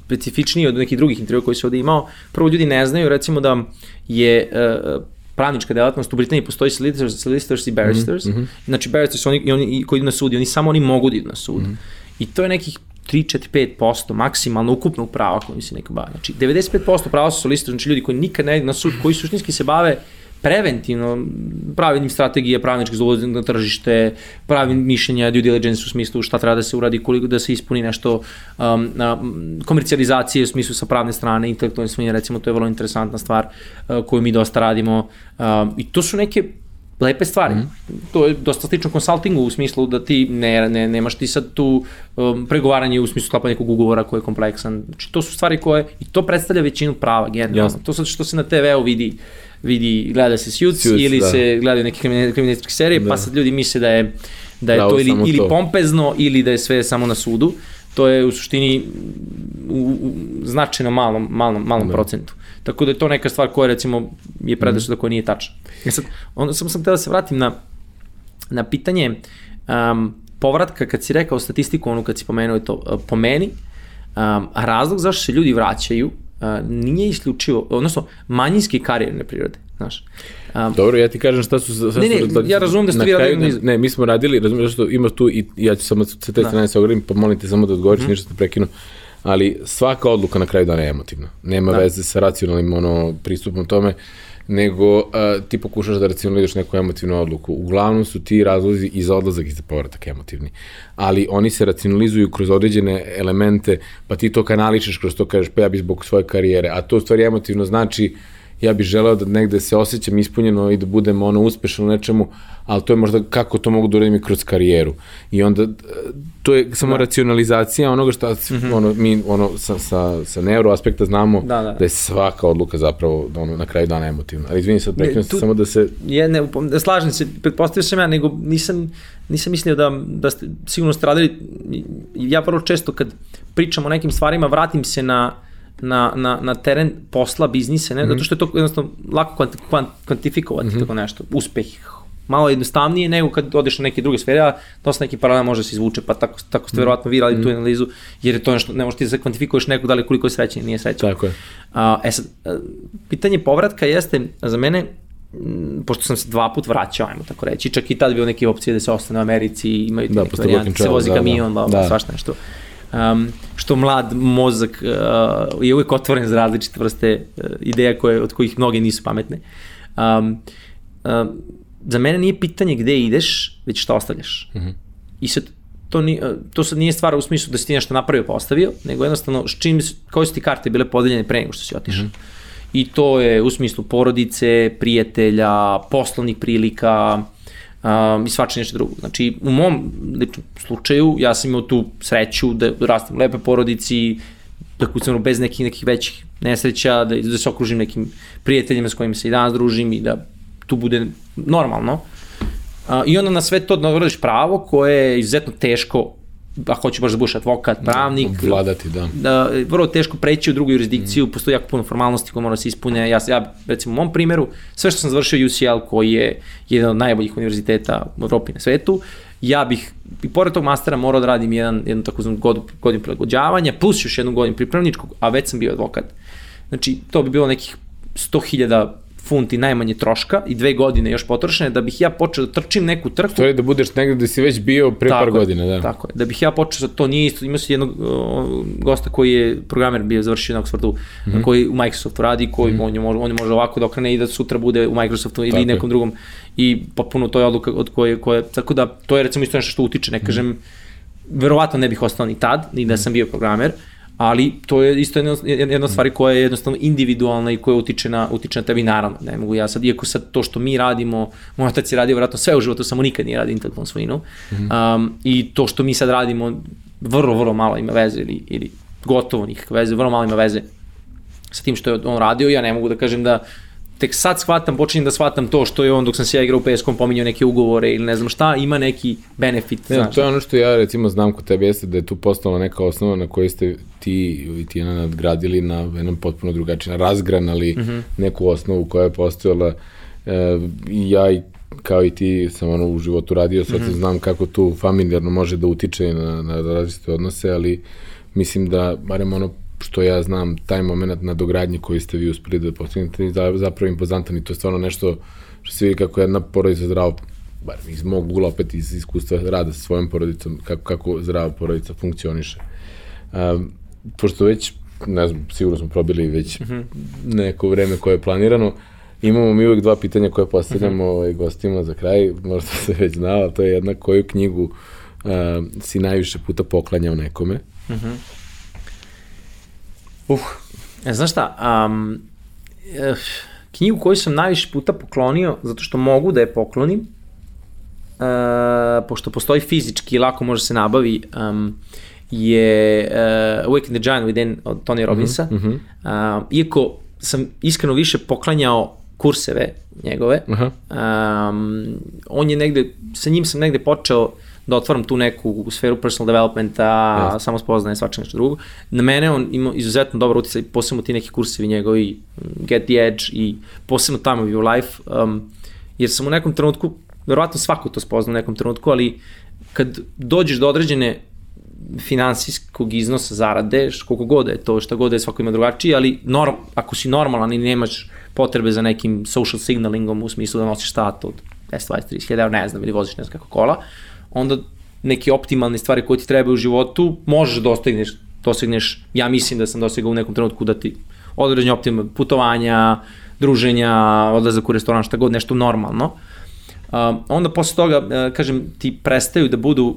specifičnije od nekih drugih intervjua koji se ovde imao. Prvo, ljudi ne znaju, recimo da je uh, pravnička delatnost, u Britaniji postoji solicitors, solicitors i barristers, mm -hmm. znači barristers oni, oni koji idu na sud, oni samo oni mogu da idu na sud. Mm -hmm. I to je nekih 3, 4, 5% maksimalno ukupno prava koji se neko bavi. Znači, 95% prava su solicitors, znači ljudi koji nikad ne idu na sud, koji suštinski se bave preventivno pravilnim strategije pravničkih za na tržište, pravim mišljenja, due diligence u smislu šta treba da se uradi, koliko da se ispuni nešto um, na, komercijalizacije u smislu sa pravne strane, intelektualne svojine, recimo to je vrlo interesantna stvar uh, koju mi dosta radimo um, i to su neke lepe stvari. Mm. To je dosta slično konsultingu u smislu da ti ne, ne, nemaš ti sad tu um, pregovaranje u smislu sklapanja nekog ugovora koji je kompleksan. Znači to su stvari koje, i to predstavlja većinu prava generalno. To sad što se na TV-u vidi vidi, gleda se Suits, Suits ili da. se gledaju neke kriminalističke serije, pa da. pa sad ljudi misle da je, da je da, to ili, ili to. pompezno ili da je sve samo na sudu. To je u suštini u, u značajno malom, malom, malom da. procentu. Tako da je to neka stvar koja recimo je predrasuda mm. koja nije tačna. Ja e sad, onda sam sam da se vratim na, na pitanje um, povratka kad si rekao statistiku, onu kad si pomenuo to, uh, po meni, um, razlog zašto se ljudi vraćaju a, nije isključivo, odnosno manjinske karijerne prirode, znaš. Um, Dobro, ja ti kažem šta su... Šta ne, ne, su, ja razumem da ste vi radili... Ne, ne, mi smo radili, razumem što ima tu i ja ću samo sa te da. strane se ogradim, pa molim te samo da odgovoriš, mm. ništa te prekinu. Ali svaka odluka na kraju dana je emotivna. Nema da. veze sa racionalnim ono, pristupom tome. Uh, nego uh, ti pokušaš da racionalizuješ neku emotivnu odluku. Uglavnom su ti razlozi i za odlazak i za povratak emotivni. Ali oni se racionalizuju kroz određene elemente, pa ti to kanaličeš kroz to kažeš pa ja bih zbog svoje karijere, a to u stvari emotivno znači uh, ja bih želeo da negde se osjećam ispunjeno i da budem ono uspešan u nečemu, ali to je možda kako to mogu da uradim i kroz karijeru. I onda to je samo da. racionalizacija onoga što mm -hmm. ono, mi ono, sa, sa, sa neuro aspekta znamo da, da. da je svaka odluka zapravo da ono, na kraju dana emotivna. Ali izvini sad, prekrenuo sam samo da se... Je, ne, da slažem se, pretpostavio sam ja, nego nisam, nisam mislio da, da ste sigurno stradili, ja vrlo često kad pričam o nekim stvarima vratim se na na, na, na teren posla, biznise, ne? Zato što je to jednostavno lako kvant, kvant, kvantifikovati mm -hmm. tako nešto, uspeh, malo jednostavnije nego kad odeš na neke druge sfere, a dosta neki paralel može da se izvuče, pa tako, tako ste mm. verovatno vi radili mm. tu analizu, jer je to nešto, ne možeš ti da kvantifikuješ nekog da li koliko je srećan nije srećan. Tako je. A, e sad, pitanje povratka jeste za mene, pošto sam se dva put vraćao, ajmo tako reći, čak i tad bio neke opcije da se ostane u Americi, imaju da, neke varijante, se vozi da, kamion, da, da. svašta nešto. Uh, um, što mlad mozak uh, je uvijek otvoren za različite vrste uh, ideja koje, od kojih mnoge nisu pametne. Um, uh, za mene nije pitanje gde ideš, već šta ostavljaš. Mm -hmm. I sad, to, ni, uh, to sad nije stvar u smislu da si ti nešto napravio pa ostavio, nego jednostavno s čim, koje su ti karte bile podeljene pre nego što si otišao. Mm -hmm. i to je u smislu porodice, prijatelja, poslovnih prilika, um, i svače nešto drugo. Znači, u mom ličnom slučaju, ja sam imao tu sreću da rastem u lepe porodici, da kucam bez nekih, nekih većih nesreća, da, da se okružim nekim prijateljima s kojima se i danas družim i da tu bude normalno. Uh, I onda na sve to da pravo koje je izuzetno teško ako hoće baš da budeš advokat, pravnik. Vladati, da. Da, vrlo teško preći u drugu jurisdikciju, mm. postoji jako puno formalnosti koje mora da se ispune. Ja, ja, recimo, u mom primjeru, sve što sam završio UCL, koji je jedan od najboljih univerziteta u Evropi na svetu, ja bih, i pored tog mastera, morao da radim jedan, jedan takozvan god, godin prilagođavanja, plus još jednu godinu pripravničkog, a već sam bio advokat. Znači, to bi bilo nekih 100.000 funti najmanje troška i dve godine još potrošene, da bih ja počeo da trčim neku trku. To je da budeš negde gde si već bio pre tako par godina, da. Tako je, da bih ja počeo, to nije isto, imao si jednog uh, gosta koji je programer bio završio na Oxfordu, mm -hmm. koji u Microsoftu radi, koji mm -hmm. on, je može, on je može ovako da okrene i da sutra bude u Microsoftu ili tako nekom je. drugom i potpuno to je odluka od koje, koje, tako da to je recimo isto nešto što utiče, ne kažem, mm -hmm. verovatno ne bih ostao ni tad, ni da sam bio programer, uh, ali to je isto jedna, jedna stvar koja je jednostavno individualna i koja utiče na, utiče na tebi naravno. Ne mogu ja sad, iako sad to što mi radimo, moj otac je radio vratno sve u životu, samo nikad nije radio intelektualnu svojinu. -hmm. um, I to što mi sad radimo, vrlo, vrlo malo ima veze ili, ili gotovo nikakve veze, vrlo malo ima veze sa tim što je on radio. Ja ne mogu da kažem da tek sad shvatam, počinjem da shvatam to što je on dok sam se ja igrao u PSK-om pominjao neke ugovore ili ne znam šta, ima neki benefit. Ne, znaš. to je ono što ja recimo znam kod tebe jeste da je tu postala neka osnova na kojoj ste ti i ti nadgradili na jedan potpuno drugačiji, razgranali mm -hmm. neku osnovu koja je postojala e, i ja i kao i ti sam ono u životu radio, sad mm -hmm. znam kako tu familijarno može da utiče na, na različite odnose, ali mislim da, barem ono što ja znam, taj moment na dogradnji koji ste vi uspeli da postignete je zapravo impozantan i to je stvarno nešto što se vidi kako jedna porodica zdravo, bar iz mog ugla opet iz iskustva rada sa svojom porodicom, kako, kako zdrava porodica funkcioniše. Um, pošto već, ne znam, sigurno smo probili već mm -hmm. neko vreme koje je planirano, imamo mi uvek dva pitanja koje postavljamo mm -hmm. gostima za kraj, možda se već znala, to je jedna koju knjigu uh, si najviše puta poklanjao nekome. Mm -hmm. Uh, e, znaš šta, um, eh, knjigu koju sam najviše puta poklonio, zato što mogu da je poklonim, uh, pošto postoji fizički i lako može se nabavi, um, je uh, Awaken the Giant Within od Tony mhm, Robbinsa. Mm -hmm. uh, iako sam iskreno više poklanjao kurseve njegove, uh -huh. um, on je negde, sa njim sam negde počeo da otvaram tu neku sferu personal developmenta, yes. samo spoznaje svačeg nešto drugo. Na mene on ima izuzetno dobar utjecaj, posebno ti neki kursevi njegovi, Get the Edge i posebno Time of Your Life, um, jer sam u nekom trenutku, verovatno svako to spozna u nekom trenutku, ali kad dođeš do određene finansijskog iznosa zarade, koliko god je to, šta god je, svako ima drugačiji, ali norm, ako si normalan i nemaš potrebe za nekim social signalingom u smislu da nosiš stat od 10, 20, 30 hiljada, ne znam, ili voziš ne znam kako kola, onda neke optimalne stvari koje ti trebaju u životu možeš da dostigneš, dostigneš, ja mislim da sam dostigao u nekom trenutku da ti određenje optimalne putovanja, druženja, odlazak u restoran, šta god, nešto normalno. Uh, onda posle toga, uh, kažem, ti prestaju da budu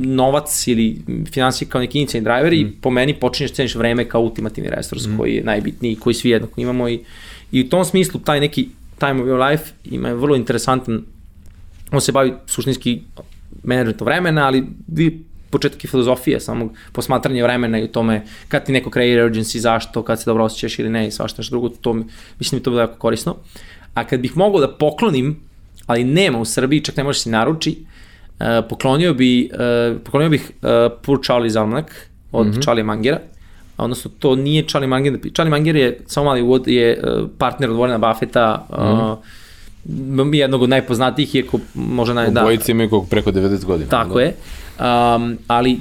novac ili finansije kao neki inicijalni driver mm. i po meni počinješ da ceniš vreme kao ultimativni resurs mm. koji je najbitniji, koji svi jednako imamo i, i u tom smislu taj neki time of your life ima vrlo interesantan on se bavi suštinski menadžmentom vremena, ali vi početak je filozofije, samog posmatranja vremena i tome kad ti neko kreira urgency, zašto, kad se dobro osjećaš ili ne i svašta što drugo, to, mislim da to bilo jako korisno. A kad bih mogao da poklonim, ali nema u Srbiji, čak ne možeš se naruči, uh, poklonio, bi, uh, poklonio bih uh, Poor Charlie's od mm -hmm. Charlie Mangera, odnosno to nije Charlie Manger, Charlie Manger je, samo mali uvod, je partner od Warrena Buffetta, mm -hmm jednog od najpoznatijih, iako možda naj... Da, Obojice imaju preko 90 godina. Tako da. je. Um, ali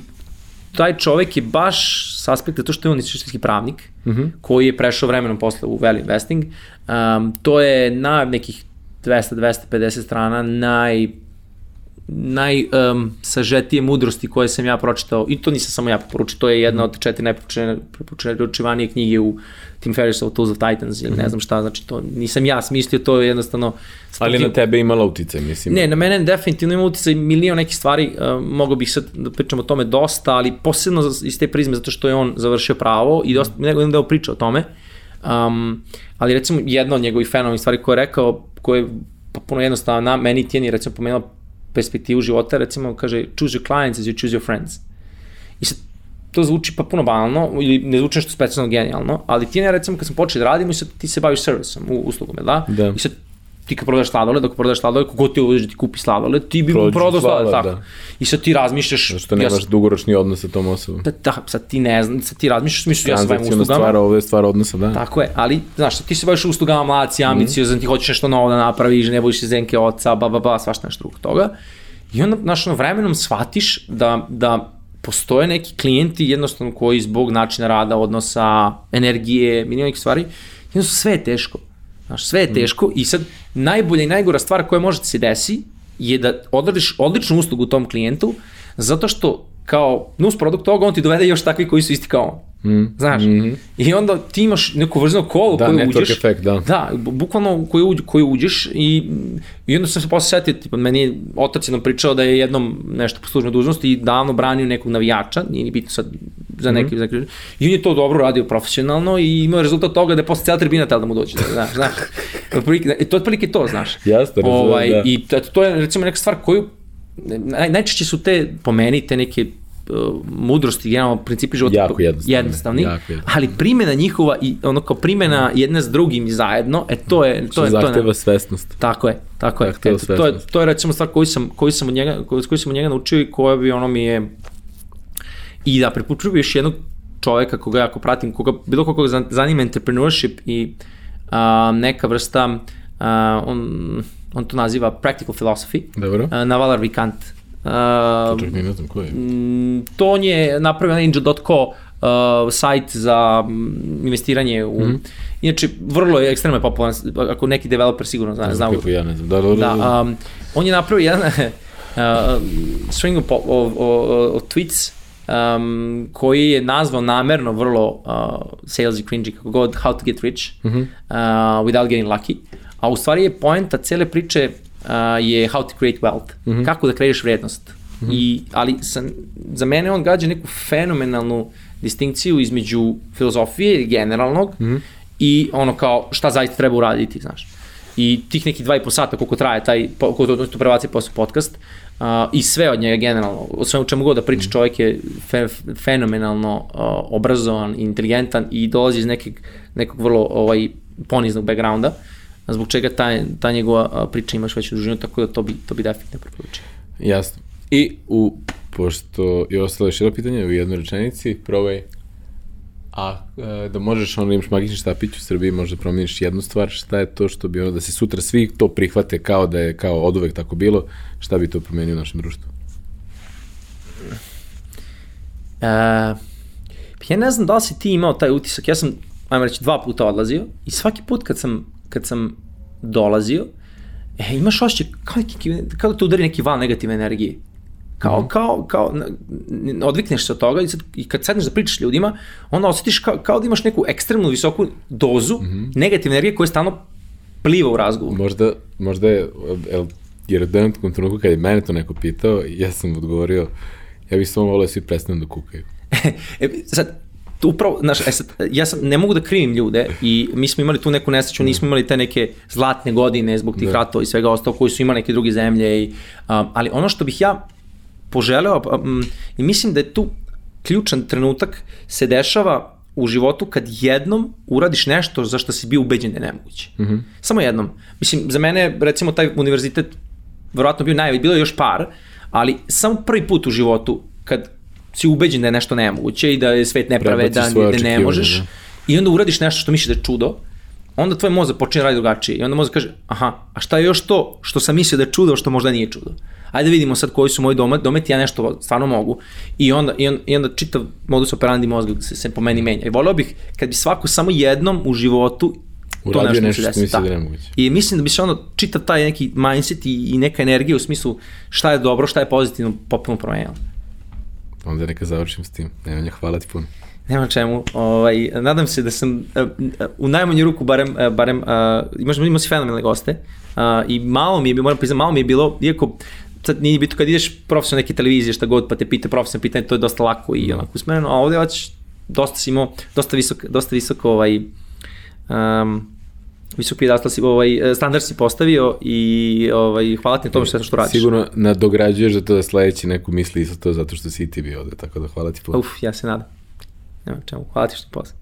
taj čovek je baš s aspekta to što je on istinski pravnik, uh mhm. -huh. koji je prešao vremenom posle u Value Investing. Um, to je na nekih 200-250 strana naj najsažetije um, mudrosti koje sam ja pročitao, i to nisam samo ja poručio, to je jedna od četiri najpreporučivanije knjige u Tim Ferriss of Tools of Titans ili ne mhm. znam šta, znači to nisam ja smislio, to je jednostavno... Ali na tebe imala uticaj, mislim. Ne, na mene definitivno ima uticaj milion nekih stvari, uh, mogo bih sad da pričam o tome dosta, ali posebno iz te prizme zato što je on završio pravo i dosta, mm. nego jedan deo priča o tome. Um, ali recimo jedna od njegovih fenomenih stvari koje je rekao, koje je puno jednostavno, meni Tijeni recimo pomenuo perspektivu života, recimo kaže choose your clients as you choose your friends. I sad to zvuči pa puno banalno ili ne zvuči nešto specijalno genijalno, ali ti ne recimo kad sam počeo da radimo i sad ti se baviš servisom u uslugom, da? Da. I sad ti kad prodaš sladoled, ako prodaš sladoled, kogo ti uveže da ti kupi sladoled, ti bi mu prodao sladoled, sladoled, tako. da. I sad ti razmišljaš, Što nemaš sam- dugoročni odnos sa tom osobom. da, da, sad ti ne znam, sad ti razmišljaš, smislu ja se bavim uslugama, stvar, ovo je stvar odnosa, da. Tako je, ali, znaš, ti se baviš uslugama, mlad si, ambiciozan, ti hoćeš nešto novo da napraviš, ne bojiš se zenke oca, ba, ba, ba, svašta nešto drugo toga. I onda, znaš, ono, vremenom shvatiš da, da postoje neki klijenti jednostavno koji zbog načina rada, odnosa, energije, milijon nekih stvari, jednostavno sve je teško. Znaš, sve je teško i sad najbolja i najgora stvar koja može da se desi je da odradiš odličnu uslugu tom klijentu zato što kao nus produkt toga on ti dovede još takvi koji su isti kao on. Mm. Znaš? Mm -hmm. I onda ti imaš neku vrzno kolo Da, koju uđeš. efekt, da. Da, bu- bukvalno koju, uđ- koju uđeš i, i onda sam se posle setio, tipa, meni je otac jednom pričao da je jednom nešto po službenoj dužnosti i davno branio nekog navijača, nije ni bitno sad za neki, mm -hmm. za neki, i on je to dobro radio profesionalno i imao rezultat toga da je posle cijela tribina tela da mu dođe, da, znaš, znaš. Otprilike- To je otprilike to, znaš. Jasno, razumem, ovaj, da. I to, je recimo neka stvar koju, naj, najčešće su te, po meni, te neke mudrosti, generalno principi života Jako jednostavni, jednostavni jako jednostavni. ali primjena njihova i ono kao primjena jedne s drugim zajedno, e to je to Što je to je zahteva svesnost. tako je, tako je. Zahteva Eto, to je to je recimo stvar koju sam koju sam od njega koju, koju sam od njega naučio i koja bi ono mi je i da preporučujem još jednog čoveka koga jako pratim, koga bilo koga zan- zanima entrepreneurship i a, neka vrsta a, on on to naziva practical philosophy. Dobro. A, Navalar Vikant. Čak ni ne znam ko je. Mm, to on je napravio na Angel.co uh, sajt za mm, investiranje u... Mm. Inače, vrlo je ekstremno popularan, ako neki developer sigurno zna, zna Kako ja ne znam. Da, da, da. da. da, um, on je napravio jedan uh, string of, of, of, of tweets um, koji je nazvao namerno vrlo uh, salesy, cringy, kako god, how to get rich uh -huh. uh, without getting lucky. A u stvari je poenta cele priče uh, je how to create wealth. Uh -huh. Kako da kreiš vrednost. Uh -huh. I, ali sam, za mene on gađa neku fenomenalnu distinkciju između filozofije generalnog uh -huh. i ono kao šta zaista treba uraditi, znaš. I tih nekih dva i po sata koliko traje taj, koliko to, to prebaci posle podcast, uh, i sve od njega generalno, o svemu čemu god da priča, čovjek je fe, fenomenalno uh, obrazovan, inteligentan i dolazi iz nekog, nekog vrlo ovaj, poniznog backgrounda, zbog čega ta, ta njegova priča imaš veću dužinu, tako da to bi, to bi definitivno preporučio. Jasno. I u, pošto je ostalo još jedno pitanje u jednoj rečenici, probaj A e, da možeš ono imaš magični štapić u Srbiji, možda promeniš jednu stvar, šta je to što bi ono, da se sutra svi to prihvate kao da je kao od uvek tako bilo, šta bi to promenio u našem društvu? E, ja ne znam da li si ti imao taj utisak, ja sam, ajmo reći, dva puta odlazio i svaki put kad sam, kad sam dolazio, e, imaš osjećaj kao, kao da te udari neki val negativne energije. Kao, mm kao, kao, odvikneš se od toga i, sad, i kad sedneš da pričaš ljudima, onda osjetiš kao, kao da imaš neku ekstremnu visoku dozu mm -hmm. negativne energije koja stalno pliva u razgovoru. Možda, možda je, el, jer u jednom trenutku kad je mene to neko pitao, ja sam odgovorio, ja bih samo volio da svi prestanu da kukaju. e, sad, upravo, znaš, e sad, ja sam, ne mogu da krivim ljude i mi smo imali tu neku nesreću, nismo imali te neke zlatne godine zbog tih Da. ratova i svega ostalo koji su imali neke druge zemlje, i, um, ali ono što bih ja poželeo, um, i mislim da je tu ključan trenutak se dešava u životu kad jednom uradiš nešto za što si bio ubeđen da je nemoguće. Mm -hmm. Samo jednom. Mislim, za mene, recimo, taj univerzitet verovatno bio najveći, bilo je još par, ali samo prvi put u životu kad si ubeđen da je nešto nemoguće i da je svet nepravedan i da ne možeš da. i onda uradiš nešto što misliš da je čudo, onda tvoj mozak počne raditi drugačije i onda mozak kaže, aha, a šta je još to što sam mislio da je čudo, što možda nije čudo? Ajde vidimo sad koji su moji domet, dometi, ja nešto stvarno mogu. I onda, i onda, i onda čitav modus operandi mozga se, se po meni menja. I voleo bih kad bi svako samo jednom u životu to Uradio nešto, nešto nešto što misli Da. da je nemoguće. I mislim da bi se ono čitav taj neki mindset i, i neka energija u smislu šta je dobro, šta je pozitivno, potpuno promenila. Onda neka završim s tim. Nemanja, hvala ti puno. Nema čemu. Ovaj, nadam se da sam uh, u najmanju ruku barem, uh, barem uh, imaš, imao si fenomenalne goste uh, i malo mi je, moram priznati, malo mi je bilo, iako sad nije bitno kad ideš profesionalno neke televizije šta god pa te pita profesionalno pitanje, to je dosta lako i onako usmereno, a ovde već dosta si imao, dosta visok, dosta visoko ovaj, Um, visok pijadastal si, ovaj, standard si postavio i ovaj, hvala ti na tome što, što radiš. Sigurno nadograđuješ za to da sledeći neku misli isto to zato što si i ti bio ovde, tako da hvala ti puno. Uf, ja se nadam. Nema čemu, hvala ti što pozna.